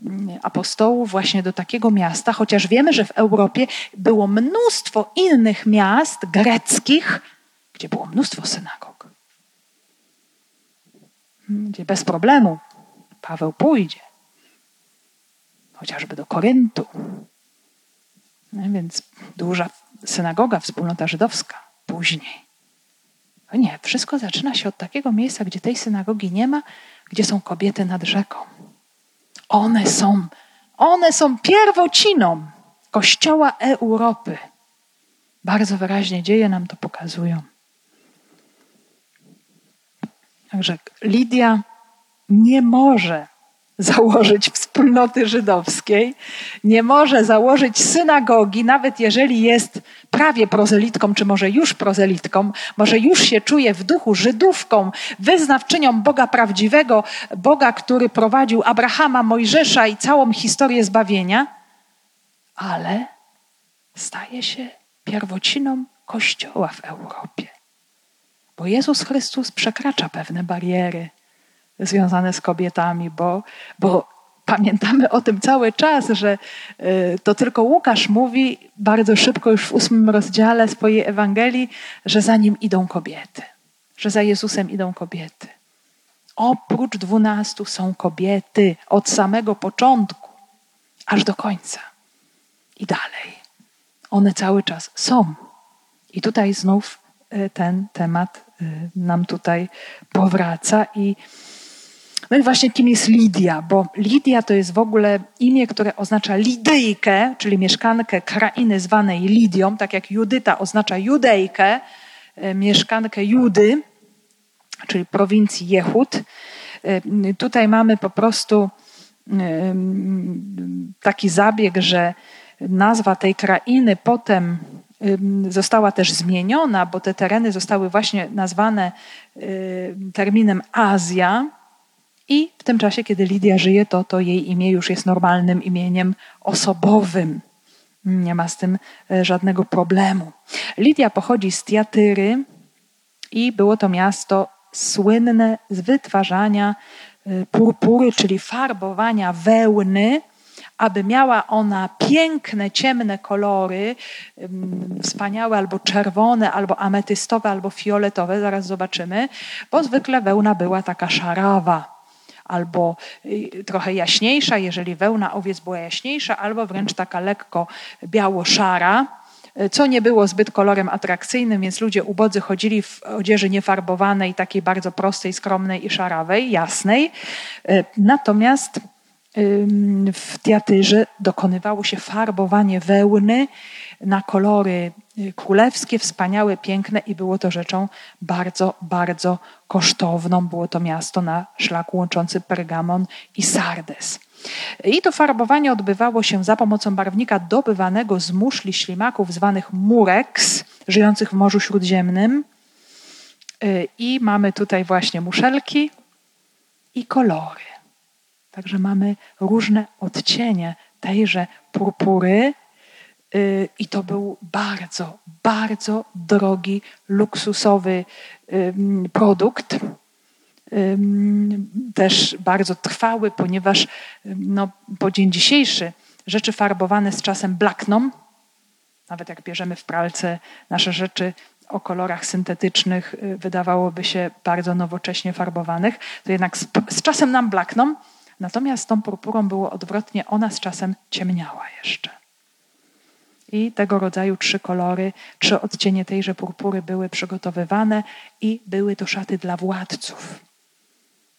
mm, apostołów właśnie do takiego miasta, chociaż wiemy, że w Europie było mnóstwo innych miast greckich, gdzie było mnóstwo synagog. Gdzie bez problemu Paweł pójdzie, chociażby do Koryntu. No więc duża synagoga, wspólnota żydowska później. No nie, wszystko zaczyna się od takiego miejsca, gdzie tej synagogi nie ma, gdzie są kobiety nad rzeką. One są, one są pierwociną Kościoła Europy. Bardzo wyraźnie dzieje nam to pokazują. Także Lidia nie może założyć wspólnoty żydowskiej, nie może założyć synagogi, nawet jeżeli jest prawie prozelitką, czy może już prozelitką, może już się czuje w duchu Żydówką, wyznawczynią Boga prawdziwego, Boga, który prowadził Abrahama, Mojżesza i całą historię zbawienia, ale staje się pierwociną Kościoła w Europie. Bo Jezus Chrystus przekracza pewne bariery związane z kobietami, bo, bo pamiętamy o tym cały czas, że y, to tylko Łukasz mówi bardzo szybko, już w ósmym rozdziale swojej Ewangelii, że za nim idą kobiety, że za Jezusem idą kobiety. Oprócz dwunastu są kobiety od samego początku aż do końca i dalej. One cały czas są. I tutaj znów y, ten temat y, nam tutaj powraca i no i właśnie kim jest Lidia, bo Lidia to jest w ogóle imię, które oznacza Lidyjkę, czyli mieszkankę krainy zwanej Lidią, tak jak Judyta oznacza Judejkę, e, mieszkankę Judy, czyli prowincji Jehud. E, tutaj mamy po prostu e, taki zabieg, że nazwa tej krainy potem została też zmieniona, bo te tereny zostały właśnie nazwane terminem Azja, i w tym czasie, kiedy Lidia żyje, to, to jej imię już jest normalnym imieniem osobowym. Nie ma z tym e, żadnego problemu. Lidia pochodzi z Tiatyry i było to miasto słynne z wytwarzania e, purpury, czyli farbowania wełny, aby miała ona piękne, ciemne kolory, wspaniałe albo czerwone, albo ametystowe, albo fioletowe, zaraz zobaczymy, bo zwykle wełna była taka szarawa albo y, trochę jaśniejsza, jeżeli wełna owiec była jaśniejsza, albo wręcz taka lekko biało-szara, y, co nie było zbyt kolorem atrakcyjnym, więc ludzie ubodzy chodzili w odzieży niefarbowanej, takiej bardzo prostej, skromnej i szarawej, jasnej. Y, natomiast w teatrze dokonywało się farbowanie wełny na kolory y, królewskie, wspaniałe, piękne i było to rzeczą bardzo, bardzo kosztowną. Było to miasto na szlaku łączący Pergamon i Sardes. I to farbowanie odbywało się za pomocą barwnika dobywanego z muszli ślimaków zwanych mureks, żyjących w Morzu Śródziemnym. Y, I mamy tutaj właśnie muszelki i kolory. Także mamy różne odcienie tejże purpury, i to był bardzo, bardzo drogi, luksusowy produkt. Też bardzo trwały, ponieważ no, po dzień dzisiejszy rzeczy farbowane z czasem blakną. Nawet jak bierzemy w pralce nasze rzeczy o kolorach syntetycznych, y, wydawałoby się bardzo nowocześnie farbowanych, to jednak z, z czasem nam blakną Natomiast tą purpurą było odwrotnie, ona z czasem ciemniała jeszcze. I tego rodzaju trzy kolory, trzy odcienie tejże purpury były przygotowywane i były to szaty dla władców.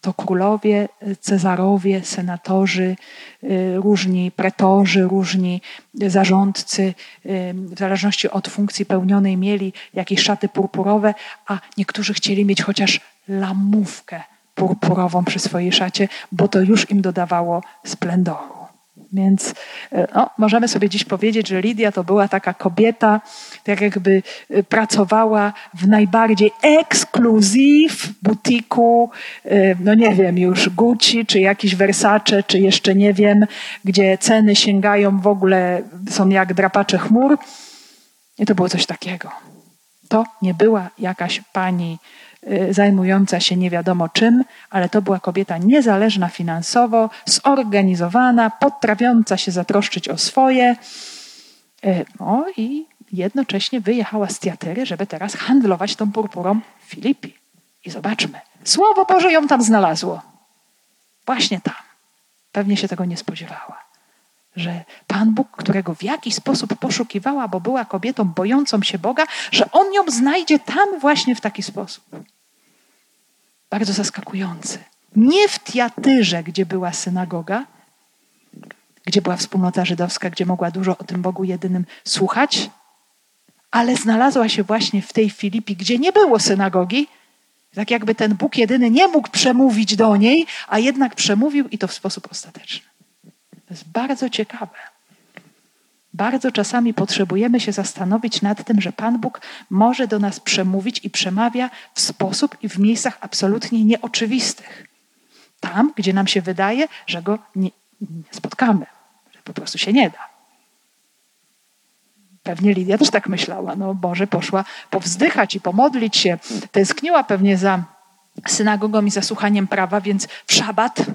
To królowie, cezarowie, senatorzy, y, różni pretorzy, różni zarządcy, y, w zależności od funkcji pełnionej, mieli jakieś szaty purpurowe, a niektórzy chcieli mieć chociaż lamówkę purpurową przy swojej szacie, bo to już im dodawało splendoru. Więc e, no, możemy sobie dziś powiedzieć, że Lidia to była taka kobieta, tak jakby e, pracowała w najbardziej ekskluzyw butiku, e, no nie wiem, już Gucci, czy jakiś Versace, czy jeszcze nie wiem, gdzie ceny sięgają w ogóle, są jak drapacze chmur. I to było coś takiego. To nie była jakaś pani zajmująca się nie wiadomo czym, ale to była kobieta niezależna finansowo, zorganizowana, potrafiąca się zatroszczyć o swoje. Y, no i jednocześnie wyjechała z Tiatery, żeby teraz handlować tą purpurą w Filipii. I zobaczmy, Słowo Boże ją tam znalazło. Właśnie tam. Pewnie się tego nie spodziewała że Pan Bóg, którego w jakiś sposób poszukiwała, bo była kobietą bojącą się Boga, że On ją znajdzie tam właśnie w taki sposób. Bardzo zaskakujący. Nie w Tiatyrze, gdzie była synagoga, gdzie była wspólnota żydowska, gdzie mogła dużo o tym Bogu jedynym słuchać, ale znalazła się właśnie w tej Filipii, gdzie nie było synagogi Tak jakby ten Bóg jedyny nie mógł przemówić do niej, a jednak przemówił i to w sposób ostateczny. To jest bardzo ciekawe. Bardzo czasami potrzebujemy się zastanowić nad tym, że Pan Bóg może do nas przemówić i przemawia w sposób i w miejscach absolutnie nieoczywistych. Tam, gdzie nam się wydaje, że go nie, nie spotkamy, że po prostu się nie da. Pewnie Lidia też tak myślała. No Boże, poszła powzdychać i pomodlić się. Tęskniła pewnie za synagogą i za słuchaniem prawa, więc w szabat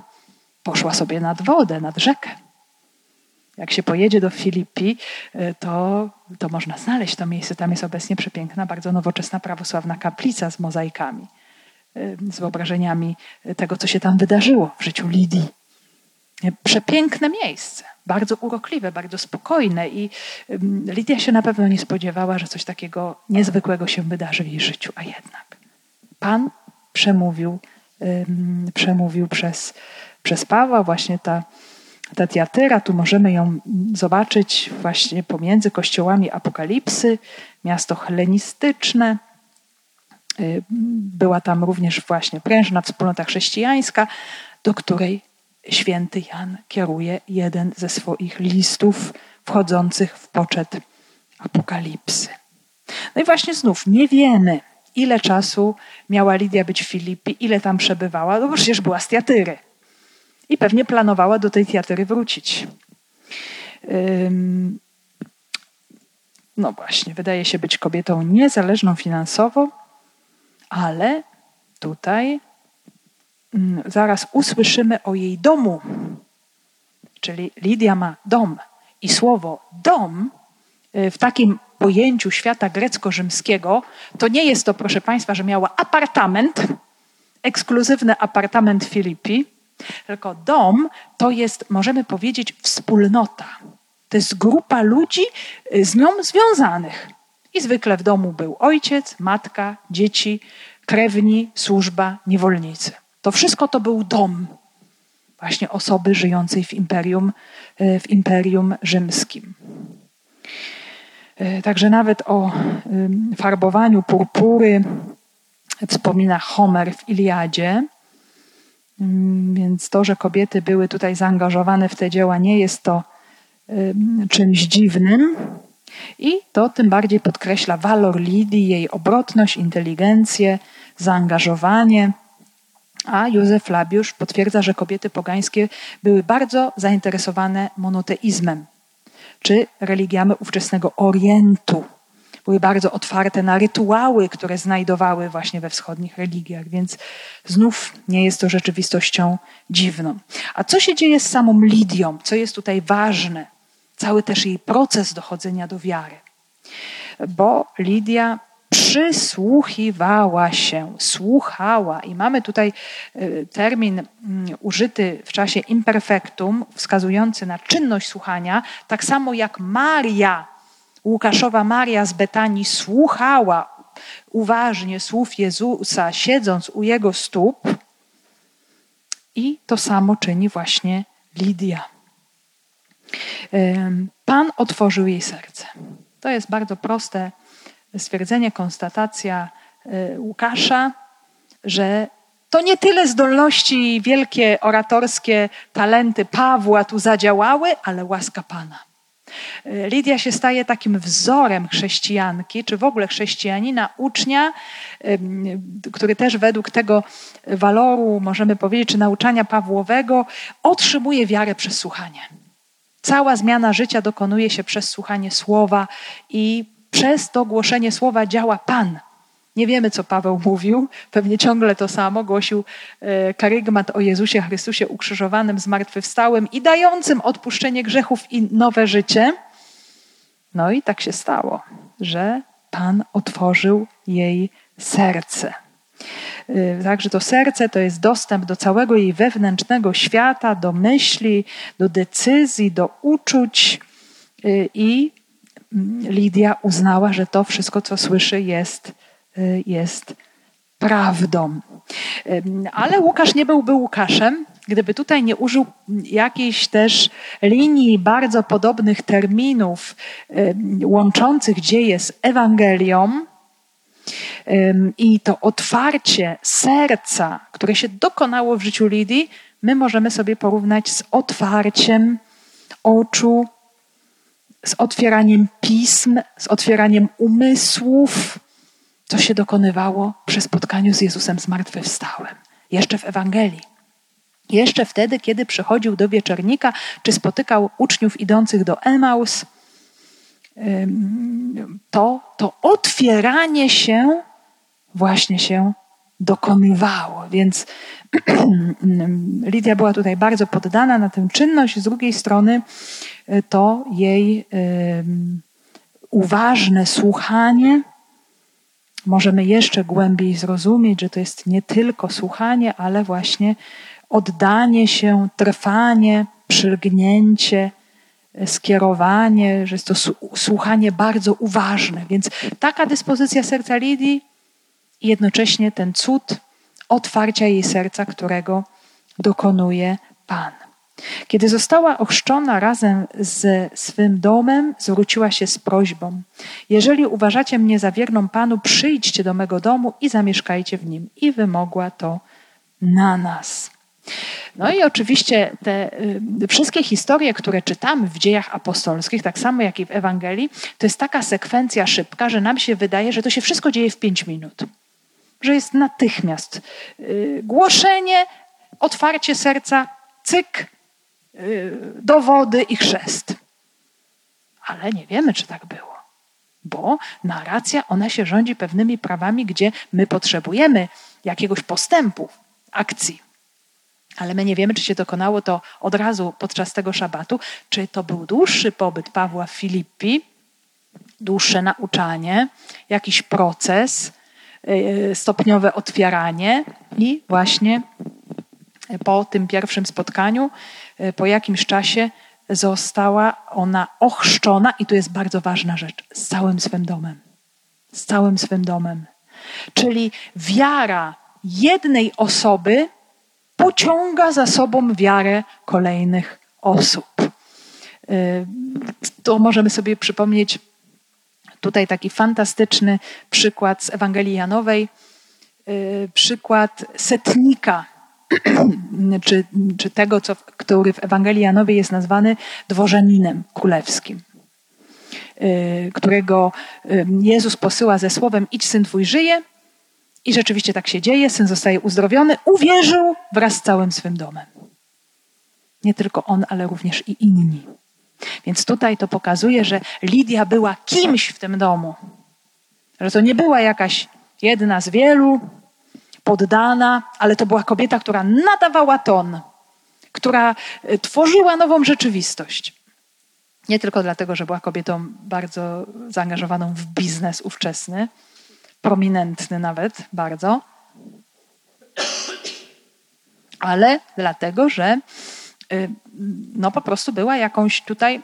poszła sobie nad wodę, nad rzekę. Jak się pojedzie do Filipi, y, to, to można znaleźć to miejsce. Tam jest obecnie przepiękna, bardzo nowoczesna prawosławna kaplica z mozaikami, y, z wyobrażeniami tego, co się tam wydarzyło w życiu Lidii. Przepiękne miejsce, bardzo urokliwe, bardzo spokojne i Lidia się na pewno nie spodziewała, że coś takiego niezwykłego się wydarzy w jej życiu, a jednak Pan przemówił, przemówił przez, przez Pawła właśnie ta ta tiatyra, tu możemy ją zobaczyć właśnie pomiędzy kościołami Apokalipsy, miasto helenistyczne. Y, była tam również właśnie prężna wspólnota chrześcijańska, do której święty Jan kieruje jeden ze swoich listów wchodzących w poczet Apokalipsy. No i właśnie znów nie wiemy, ile czasu miała Lidia być w Filipi, ile tam przebywała, no bo przecież była z Tiatyry i pewnie planowała do tej teatry wrócić. No właśnie, wydaje się być kobietą niezależną finansowo, ale tutaj mm, zaraz usłyszymy o jej domu. Czyli Lidia ma dom. I słowo dom y, w takim pojęciu świata grecko-rzymskiego to nie jest to, proszę Państwa, że miała apartament, ekskluzywny apartament Filipi, tylko dom to jest, możemy powiedzieć, wspólnota. To jest grupa ludzi y, z nią związanych. I zwykle w domu był ojciec, matka, dzieci, krewni, służba, niewolnicy. To wszystko to był dom właśnie osoby żyjącej w imperium, y, w imperium rzymskim. Y, także nawet o farbowaniu purpury wspomina Homer w Iliadzie. Mm, więc to, że kobiety były tutaj zaangażowane w te dzieła, nie jest to czymś dziwnym. I to tym bardziej podkreśla walor Lidii, jej obrotność, inteligencję, zaangażowanie. A Józef Labiusz potwierdza, że kobiety pogańskie były bardzo zainteresowane monoteizmem, czy religiami ówczesnego Orientu były bardzo otwarte na rytuały, które znajdowały właśnie we wschodnich religiach, więc znów nie jest to rzeczywistością dziwną. A co się dzieje z samą Lidią? Co jest tutaj ważne? Cały też jej proces dochodzenia do wiary. Bo Lidia przysłuchiwała się, słuchała. I mamy tutaj y, termin mm, użyty w czasie imperfektum, wskazujący na czynność słuchania, tak samo jak Maria Łukaszowa Maria z Betanii słuchała uważnie słów Jezusa, siedząc u jego stóp, i to samo czyni właśnie Lidia. Pan otworzył jej serce. To jest bardzo proste stwierdzenie, konstatacja e, Łukasza, że to nie tyle zdolności wielkie oratorskie talenty Pawła tu zadziałały, ale łaska Pana. Lidia się staje takim wzorem chrześcijanki, czy w ogóle chrześcijanina, ucznia, który też według tego waloru, możemy powiedzieć, czy nauczania Pawłowego, otrzymuje wiarę przez słuchanie. Cała zmiana życia dokonuje się przez słuchanie słowa i przez to głoszenie słowa działa Pan. Nie wiemy, co Paweł mówił, pewnie ciągle to samo. Głosił e, karygmat o Jezusie Chrystusie ukrzyżowanym, zmartwychwstałym i dającym odpuszczenie grzechów i nowe życie. No i tak się stało, że Pan otworzył jej serce. E, także to serce to jest dostęp do całego jej wewnętrznego świata, do myśli, do decyzji, do uczuć. E, I mm, Lidia uznała, że to wszystko, co słyszy, jest jest prawdą. Ale Łukasz nie byłby Łukaszem, gdyby tutaj nie użył jakiejś też linii bardzo podobnych terminów łączących dzieje z Ewangelią. I to otwarcie serca, które się dokonało w życiu Lidii, my możemy sobie porównać z otwarciem oczu, z otwieraniem pism, z otwieraniem umysłów, co się dokonywało przy spotkaniu z Jezusem zmartwychwstałym, jeszcze w Ewangelii. Jeszcze wtedy, kiedy przychodził do wieczornika, czy spotykał uczniów idących do Emaus, to, to otwieranie się właśnie się dokonywało. Więc Lidia była tutaj bardzo poddana na tę czynność. Z drugiej strony e, to jej uważne słuchanie możemy jeszcze głębiej zrozumieć, że to jest nie tylko słuchanie, ale właśnie oddanie się, trwanie, przylgnięcie, e, skierowanie, że jest to słuchanie bardzo uważne. Więc taka dyspozycja serca Lidii i jednocześnie ten cud otwarcia jej serca, którego dokonuje Pan. Kiedy została ochrzczona razem z swym domem, zwróciła się z prośbą: Jeżeli uważacie mnie za wierną Panu, przyjdźcie do mego domu i zamieszkajcie w nim. I wymogła to na nas. No i oczywiście te y, wszystkie historie, które czytamy w dziejach apostolskich, tak samo jak i w Ewangelii, to jest taka sekwencja szybka, że nam się wydaje, że to się wszystko dzieje w pięć minut. Że jest natychmiast y, głoszenie, otwarcie serca, cyk, dowody i chrzest. Ale nie wiemy, czy tak było. Bo narracja, ona się rządzi pewnymi prawami, gdzie my potrzebujemy jakiegoś postępu, akcji. Ale my nie wiemy, czy się dokonało to od razu podczas tego szabatu, czy to był dłuższy pobyt Pawła w Filippi, dłuższe nauczanie, jakiś proces, y, stopniowe otwieranie i właśnie po tym pierwszym spotkaniu, y, po jakimś czasie została ona ochrzczona, i tu jest bardzo ważna rzecz, z całym swym domem. Z całym swym domem. Czyli wiara jednej osoby pociąga za sobą wiarę kolejnych osób. Y, to możemy sobie przypomnieć tutaj taki fantastyczny przykład z Ewangelii Janowej, y, przykład setnika, czy, czy tego, co, który w Ewangelii Janowej jest nazwany dworzaninem królewskim, y, którego Jezus posyła ze słowem: Idź, syn twój żyje. I rzeczywiście tak się dzieje, syn zostaje uzdrowiony, uwierzył wraz z całym swym domem. Nie tylko on, ale również i inni. Więc tutaj to pokazuje, że Lidia była kimś w tym domu. Że to nie była jakaś jedna z wielu, poddana, ale to była kobieta, która nadawała ton, która y, tworzyła nową rzeczywistość. Nie tylko dlatego, że była kobietą bardzo zaangażowaną w biznes ówczesny, prominentny nawet bardzo, ale dlatego, że y, no po prostu była jakąś tutaj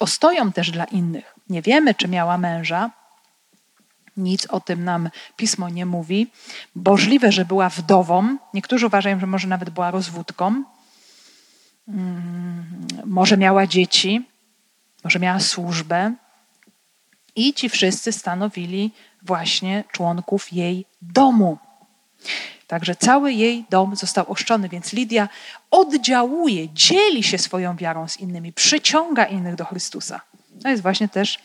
ostoją też dla innych. Nie wiemy, czy miała męża. Nic o tym nam pismo nie mówi. Możliwe, że była wdową. Niektórzy uważają, że może nawet była rozwódką. Mm, może miała dzieci, może miała służbę. I ci wszyscy stanowili właśnie członków jej domu. Także cały jej dom został oszczony, więc Lidia oddziałuje, dzieli się swoją wiarą z innymi, przyciąga innych do Chrystusa. To jest właśnie też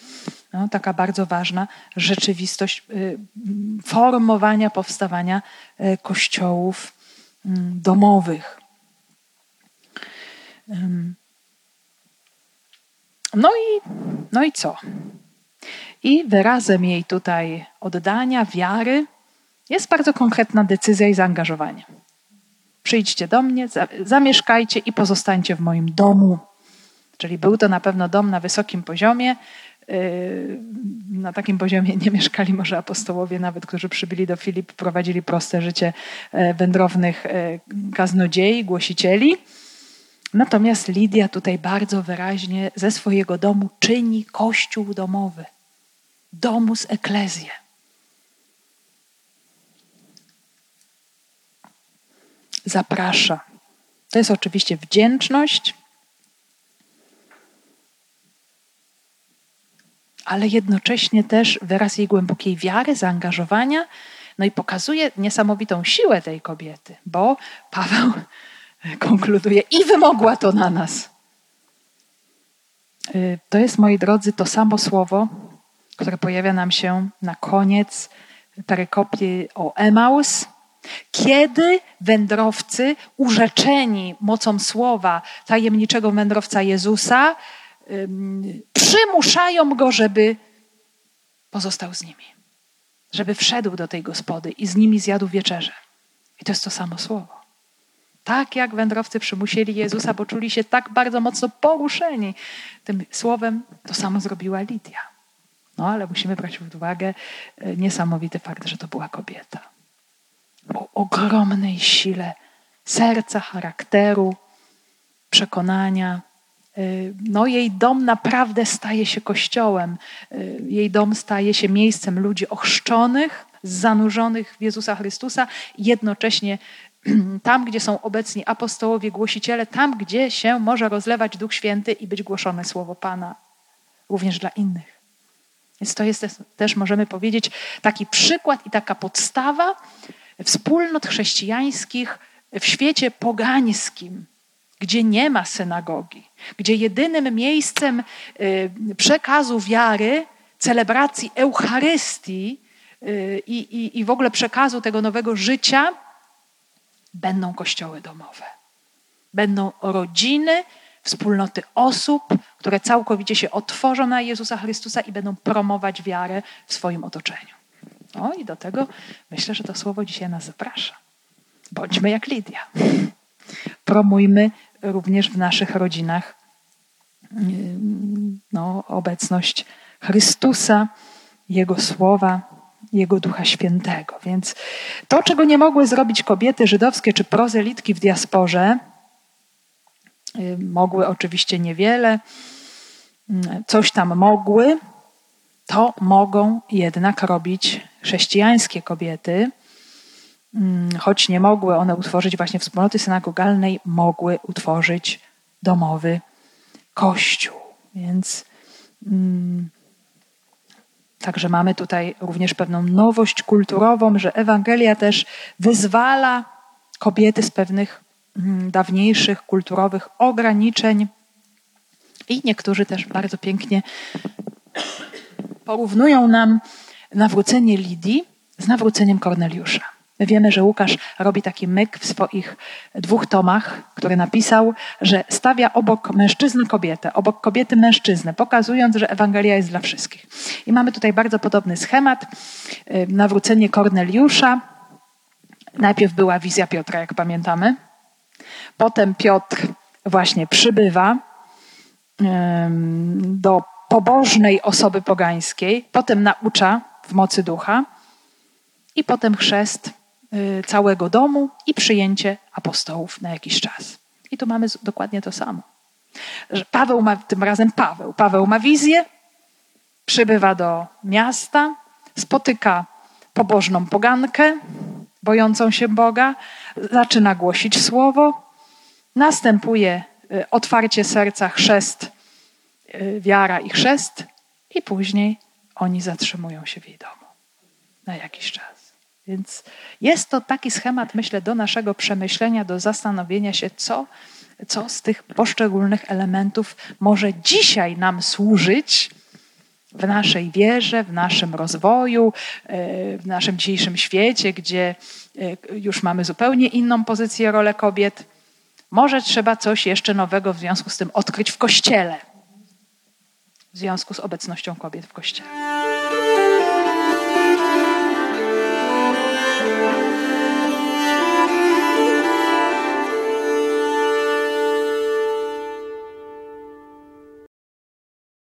no, taka bardzo ważna rzeczywistość y, formowania, powstawania y, kościołów y, domowych. No i, no i co? I wyrazem jej tutaj oddania, wiary jest bardzo konkretna decyzja i zaangażowanie. Przyjdźcie do mnie, zamieszkajcie i pozostańcie w moim domu. Czyli był to na pewno dom na wysokim poziomie. Yy, na takim poziomie nie mieszkali może apostołowie, nawet którzy przybyli do Filip, prowadzili proste życie e, wędrownych e, kaznodziei, głosicieli. Natomiast Lidia tutaj bardzo wyraźnie ze swojego domu czyni kościół domowy domus eklezję. Zaprasza. To jest oczywiście wdzięczność, ale jednocześnie też wyraz jej głębokiej wiary, zaangażowania, no i pokazuje niesamowitą siłę tej kobiety, bo Paweł konkluduje i wymogła to na nas. Y, to jest, moi drodzy, to samo słowo, które pojawia nam się na koniec perykopii o Emaus, kiedy wędrowcy, urzeczeni mocą słowa tajemniczego wędrowca Jezusa, przymuszają go, żeby pozostał z nimi, żeby wszedł do tej gospody i z nimi zjadł wieczerzę. I to jest to samo słowo. Tak jak wędrowcy przymusili Jezusa, bo czuli się tak bardzo mocno poruszeni tym słowem, to samo zrobiła Lidia. No ale musimy brać pod uwagę e, niesamowity fakt, że to była kobieta. O ogromnej sile serca, charakteru, przekonania. E, no, jej dom naprawdę staje się kościołem. E, jej dom staje się miejscem ludzi ochrzczonych, zanurzonych w Jezusa Chrystusa, jednocześnie tam, gdzie są obecni apostołowie, głosiciele, tam, gdzie się może rozlewać Duch Święty i być głoszone Słowo Pana również dla innych. Więc to jest też, możemy powiedzieć, taki przykład i taka podstawa wspólnot chrześcijańskich w świecie pogańskim, gdzie nie ma synagogi, gdzie jedynym miejscem y, przekazu wiary, celebracji Eucharystii y, i, i, i w ogóle przekazu tego nowego życia będą kościoły domowe. Będą rodziny, wspólnoty osób, które całkowicie się otworzą na Jezusa Chrystusa i będą promować wiarę w swoim otoczeniu. No i do tego myślę, że to słowo dzisiaj nas zaprasza. Bądźmy jak Lidia. Promujmy również w naszych rodzinach no, obecność Chrystusa, Jego słowa, Jego Ducha Świętego. Więc to, czego nie mogły zrobić kobiety żydowskie czy prozelitki w diasporze, mogły oczywiście niewiele, coś tam mogły, to mogą jednak robić chrześcijańskie kobiety, choć nie mogły one utworzyć właśnie wspólnoty synagogalnej, mogły utworzyć domowy kościół. Więc Także mamy tutaj również pewną nowość kulturową, że Ewangelia też wyzwala kobiety z pewnych mm, dawniejszych kulturowych ograniczeń. I niektórzy też bardzo pięknie porównują nam nawrócenie Lidii z nawróceniem Korneliusza. My wiemy, że Łukasz robi taki myk w swoich dwóch tomach, który napisał, że stawia obok mężczyzny kobietę, obok kobiety mężczyznę, pokazując, że Ewangelia jest dla wszystkich. I mamy tutaj bardzo podobny schemat. Y, nawrócenie Korneliusza. Najpierw była wizja Piotra, jak pamiętamy. Potem Piotr właśnie przybywa do pobożnej osoby pogańskiej, potem naucza w mocy ducha i potem chrzest całego domu i przyjęcie apostołów na jakiś czas. I tu mamy dokładnie to samo. Paweł ma, tym razem Paweł. Paweł ma wizję, przybywa do miasta, spotyka pobożną pogankę, bojącą się Boga, zaczyna głosić słowo, następuje y, otwarcie serca, chrzest, y, wiara i chrzest, i później oni zatrzymują się w jej domu na jakiś czas. Więc jest to taki schemat, myślę, do naszego przemyślenia, do zastanowienia się, co, co z tych poszczególnych elementów może dzisiaj nam służyć w naszej wierze, w naszym rozwoju, e, w naszym dzisiejszym świecie, gdzie e, już mamy zupełnie inną pozycję, rolę kobiet. Może trzeba coś jeszcze nowego w związku z tym odkryć w kościele, w związku z obecnością kobiet w kościele.